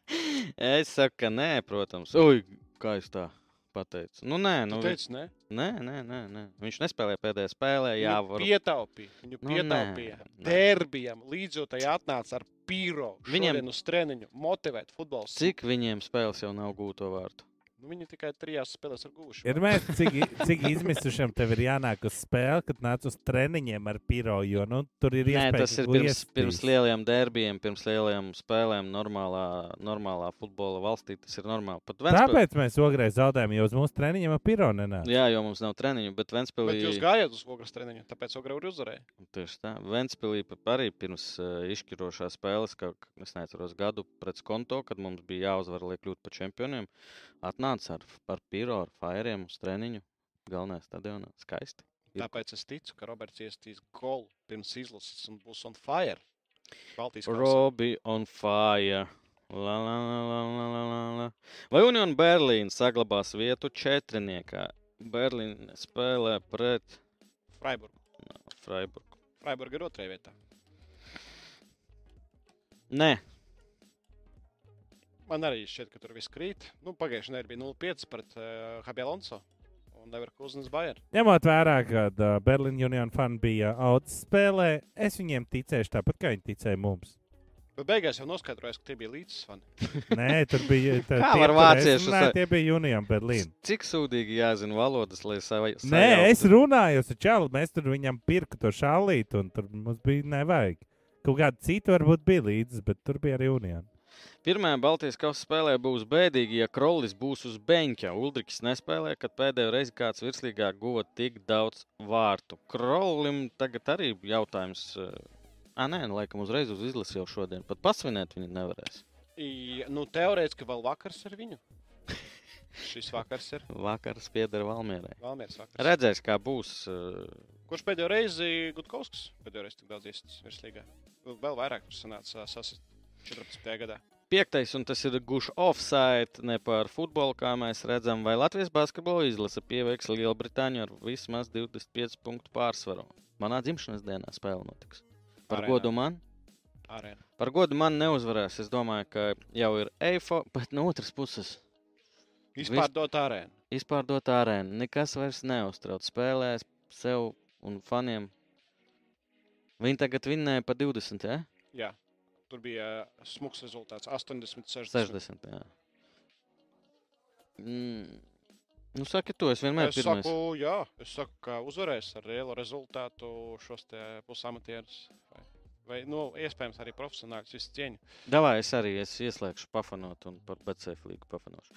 Speaker 2: es saku, ka nē, protams. Ui, kā es tā pateicu. Nu, nē,
Speaker 1: Nu,
Speaker 2: nu,
Speaker 1: teici, nē,
Speaker 2: nē, nē, nē, nē. Viņš nespēlēja pēdējā spēlē. Jā,
Speaker 1: Viņu
Speaker 2: var.
Speaker 1: pietaupīja. Viņu
Speaker 2: Nu,
Speaker 1: pietaupīja.
Speaker 2: nē.
Speaker 1: Derbijam līdzjūtai atnāca ar pīro.
Speaker 2: Viņiem-
Speaker 1: uz treniņu motivēt futbolu.
Speaker 2: Cik viņiem spēles jau nav gūto vārtu?
Speaker 1: Nu, viņi tikai trijās spēlēs ir guvuši.
Speaker 3: Ir mēs, cik, cik izmisušiem tev ir jānāk uz spēli, kad nāc uz treniņiem ar piro, jo nu, tur ir
Speaker 2: Nē,
Speaker 3: iespēja.
Speaker 2: tas ir pirms, pirms lielajiem derbijiem, pirms lielajiem spēlēm, normālā, normālā futbola valstī. Tas ir normāli. Pat Ventspilī.
Speaker 3: Tāpēc mēs ogreiz zaudējām, jo uz mūsu treniņiem ar piro nenāca.
Speaker 2: Jā, jo mums nav treniņu, bet Ventspīlī.
Speaker 1: Bet jūs gājāt uz ogles treniņu, tāpēc ogre arī uzvarēja.
Speaker 2: Tieši tā. Ventspīlī pa- arī pirms uh, izšķirošās spēles, kā es neatceros gadu pret konto, kad mums bija jāuzvar, lai kļūtu par čempioniem, atnāca ar, ar piro, ar fairiem uz treniņu. Galvenajā stadionā. Skaisti. Ir-
Speaker 1: Tāpēc es ticu, ka Roberts iestīs golu pirms izlases un būs on fire. Baltijas.
Speaker 2: Robi on fire. La, la, la, la, la, la, la. Vai Union Berlīna saglabās vietu četrniekā? Berlīna spēlē pret
Speaker 1: Freiburg.
Speaker 2: Freiburgu.
Speaker 1: Freiburg ir otrajā vietā.
Speaker 2: Nē,
Speaker 1: Man arī šķiet, ka tur viss krīt. Nu, Pagājušajā nedēļā bija 0,5 pret uh, Habi Alonso. Un Leverkusenas Bayern.
Speaker 3: Ņemot vērā, ka uh, Berlīnas Union fani bija audzes spēlē, es viņiem ticēšu tāpat, kā viņi ticēja mums.
Speaker 1: Bet beigās jau noskaidrojās, ka tie bija līdzsvani.
Speaker 3: Nē, tur bija tā, es
Speaker 2: vāciešus
Speaker 3: runāju,
Speaker 2: sa-
Speaker 3: Tie bija Union Berlīna.
Speaker 2: Cik sūdīgi jāzina valodas, lai savai.
Speaker 3: Nē, es runāju ar Čālu. Mēs tur viņam pirku to šālīti, un tur mums bija nevajag. Kaut kāda cita varbūt bija līdzi, bet tur bija arī Union.
Speaker 2: Pirmajā Baltijas kausa spēlē būs bēdīgi, ja Krolis būs uz beņķa. Ulrichs nespēlē, kad pēdējo reizi kāds virslīgā guva tik daudz vārtu. Krolim tagad arī jautājums. Ah, nē, nu, laikam uzreiz uz izlasi jau šodien. Pat pasvinēt viņi nevarēs.
Speaker 1: I, nu, teorētiski vēl vakars ar viņu. Šis vakars ir
Speaker 2: Vakars pieder Valmierai.
Speaker 1: Valmieras vakars.
Speaker 2: Redzēs, kā būs. eh,
Speaker 1: Kurš pēdējo reizi Gutkovskis pēdējo reizi tik daudz iestājas virslīgā? Vēl vairāk tur sanāca sasist 14. gadā.
Speaker 2: Piektais, un tas ir gušs offside, ne par futbolu, kā mēs redzam, vai Latvijas basketbola izlase pieveiks Lielbritāniju ar vismaz 25 punktu pārsvaru. Manā dzimšanas dienā spēle notiks. Par
Speaker 1: Arēnā.
Speaker 2: godu man.
Speaker 1: Arēna.
Speaker 2: Par godu man neuzvarēs. Es domāju, ka jau ir eifo, bet no otras puses
Speaker 1: Izpārdot arēnu.
Speaker 2: izpārdot arēnu. Nekas vairs neuztrauc. Spēlēs sev un faniem. Viņi tagad vinnēja pa 20, ja?
Speaker 1: Jā. Tur bija smags rezultāts - 80, 60.
Speaker 2: 60. Jā. Mm. Nu, saki, to es vienmēr
Speaker 1: Es
Speaker 2: pirmais.
Speaker 1: saku, jā, es saku, ka uzvarēs ar lielu rezultātu šos pusamatierus. Vai, vai nu, iespējams, arī profesionāļus visu cieņu.
Speaker 2: Davai, es arī es ieslēgšu pafanot un par BCF līgu pafanošu.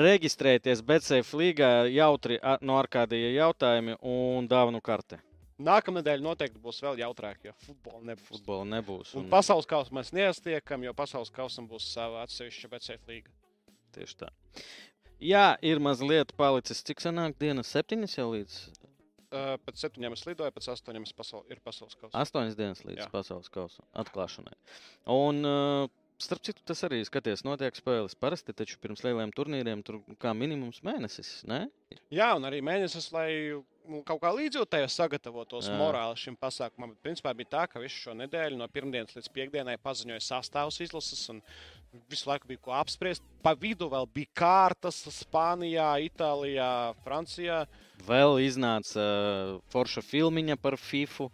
Speaker 2: Reģistrēties BCF līgā jautri no ārkārtējie jautājumi un dāvanu karte.
Speaker 1: Nākamā nedēļa noteikti būs vēl jautrāk, jo futbola nebūs.
Speaker 2: Futbola nebūs.
Speaker 1: Un
Speaker 2: Un
Speaker 1: pasaules kausa mēs neastiekam, jo pasaules kausam būs sava atsevišķa BCF līga.
Speaker 2: tieši tā. Jā, ir mazliet palicis. Cik senāk dienas? Septiņas jau līdz
Speaker 1: Uh, pēc septiņiem es lidoju, pēc astoņiem pasaul, ir pasaules kausa.
Speaker 2: astoņas dienas līdz
Speaker 1: Jā.
Speaker 2: pasaules kausa atklāšanai. Un, uh, starp citu, tas arī skaties, notiek spēles. Parasti taču pirms lieliem turnīriem tur kā minimums mēnesis. Ne?
Speaker 1: Jā, un arī mēnesis, lai kaut kā līdzjūtēji sagatavotos
Speaker 2: Jā.
Speaker 1: morāli šim pasākumam. Bet, principā bija tā, ka visu šo nedēļu no pirmdienas līdz piekdienai paziņoja sastāvs izlases. un Visu laiku bija ko apspriest. Pa vidu vēl bija kārtas Spānijā, Itālijā, Francijā.
Speaker 2: Vēl iznāca uh, forša filmiņa par FIFA.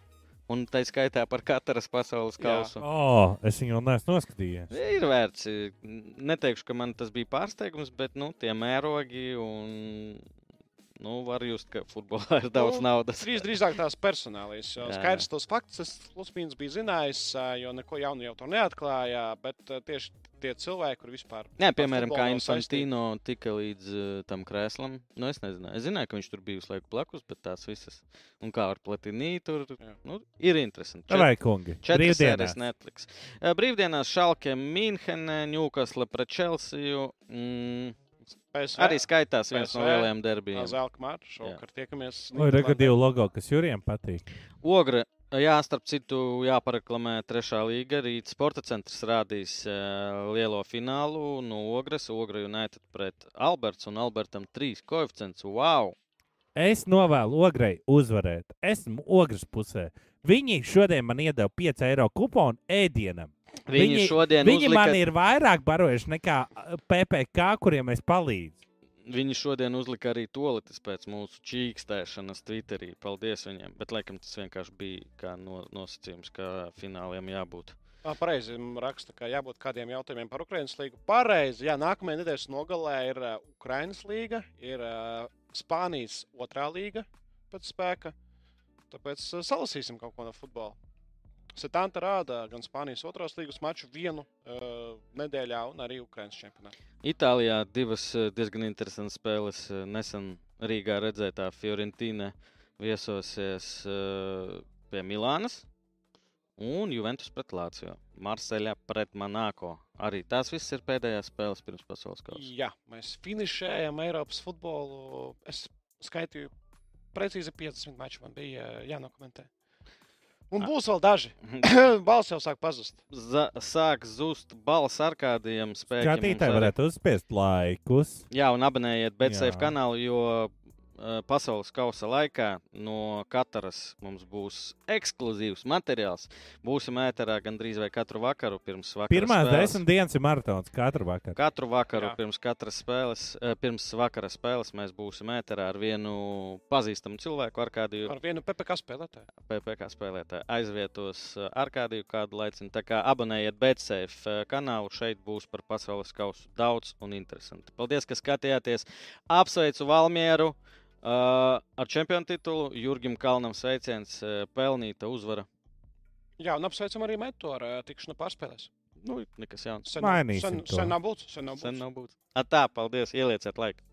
Speaker 2: Un tā skaitā par katras pasaules
Speaker 1: Jā.
Speaker 2: kausu.
Speaker 3: Oh, es viņu vēl neesmu noskatījies.
Speaker 2: Ir vērts. Neteikšu, ka man tas bija pārsteigums, bet nu, tie mērogi un nu, var just, ka futbolā ir daudz
Speaker 1: Nu,
Speaker 2: naudas.
Speaker 1: Trīs drīzāk tās personālijas. Skaidrs, tos faktus es Luspīns bija zinājis, jo neko jaunu jau to neatklāja. Bet tieši tie cilvēki, kur vispār.
Speaker 2: Jā, piemēram, kā. Infantino tika līdz uh, tam krēslam. Nu, es nezināju. Es zināju, ka viņš tur bija visu laiku blakus, bet tās visas. Un kā ar platinī tur nu, ir interesanti.
Speaker 3: Tā vai kungi?
Speaker 2: Četras sērijas
Speaker 3: Brīvdienās.
Speaker 2: Netflix. Brīvdienās Šalke, Mīnhenē, Ņūkasla pret Čelsiju. Mm,
Speaker 1: PSV,
Speaker 2: arī skaitās viens no
Speaker 1: PSV,
Speaker 2: lielajiem derbijiem.
Speaker 1: Zelta Mārta. Šovakar tiekamies.
Speaker 3: Tagad divi logo, kas Jurijam patīk.
Speaker 2: Ogra, jā, starp citu, jāpareklamē trešā līga. Rīt sporta centrs rādīs uh, lielo finālu no Ogres. Ogra United pret Alberts un Albertam trīs koeficients. Wow!
Speaker 3: Es novēlu Ograi uzvarēt. Esmu Ogras pusē. Viņi šodien man iedeva 5 eiro kuponu ēdienam.
Speaker 2: Viņi,
Speaker 3: Viņi-
Speaker 2: šodien
Speaker 3: Viņi
Speaker 2: uzlika,
Speaker 3: man ir vairāk barojuši nekā uh, PPC, kuriem es palīdzu.
Speaker 2: viņi šodien uzlika arī toaletes pēc mūsu čīkstēšanas Twitterī. Paldies viņiem! Bet, laikam, tas vienkārši bija kā no, nosacījums, ka fināliem jābūt.
Speaker 1: Pareizi raksta, ka jābūt kādiem jautājumiem par Ukraiņas līgu. Pareizi, jā, nākamajā nedēļas nogalē ir Ukraiņas līga, ir Spānijas otrā līga pēc spēka. Tāpēc salasīsim kaut ko no futbola. Setanta rāda gan Spānijas otrās līgas maču vienu uh, nedēļā, un arī Ukraiņas čempionātā.
Speaker 2: Itālijā divas diezgan interesantas spēles. Nesen Rīgā redzētā Fiorentīna viesosies eh, pie Milānas un Juventus pret Lācijo. Marseļa pret Monako. Arī tās visas ir pēdējās spēles pirms pasaules kausa.
Speaker 1: Jā, mēs finišējam Eiropas futbolu. Es skaitīju precīzi 50 maču, man bija uh, jānokomentē. Un
Speaker 2: Ah.
Speaker 1: būs vēl daži. Balsts jau sāk pazust.
Speaker 2: Za sāk zust balss ar kādiem spēkiem.
Speaker 3: Skatītāji varētu uzspiest laikus.
Speaker 2: Jā, un abonējiet BCF
Speaker 3: Jā.
Speaker 2: kanālu, jo pasaules kausa laikā no katras mums būs ekskluzīvs materiāls. Būsim ēterā gandrīz vai katru vakaru pirms vakara.
Speaker 3: Pirmās
Speaker 2: spēles.
Speaker 3: desmit dienas ir maratons katru vakaru.
Speaker 2: Katru vakaru
Speaker 1: Jā.
Speaker 2: pirms katras spēles, eh, pirms vakara spēles mēs būsim ēterā ar vienu pazīstamu cilvēku, Arkādiju
Speaker 1: Ar vienu PPC spēlētāju.
Speaker 2: PPC spēlētāju. Aizvietos eh, Arkādiju kādu laiciņu. Tā kā abonējiet BCF eh, kanālu, šeit būs par pasaules kausu daudz un interesanti. Paldies, ka skatījāties. Apsveicu Valmieru ar čempionu titulu. Jurgim Kalnam sveiciens, uh, pelnīta uzvara.
Speaker 1: Jā, un apsveicam arī metu ar uh, tikšanu pārspēlēs.
Speaker 2: Nu, nekas jauns.
Speaker 1: Sen,
Speaker 3: Mainīsim
Speaker 1: sen,
Speaker 3: to.
Speaker 1: sen nav būts. Sen nav būts.
Speaker 2: Sen nav būtis. Tā, paldies, ielieciet laiku.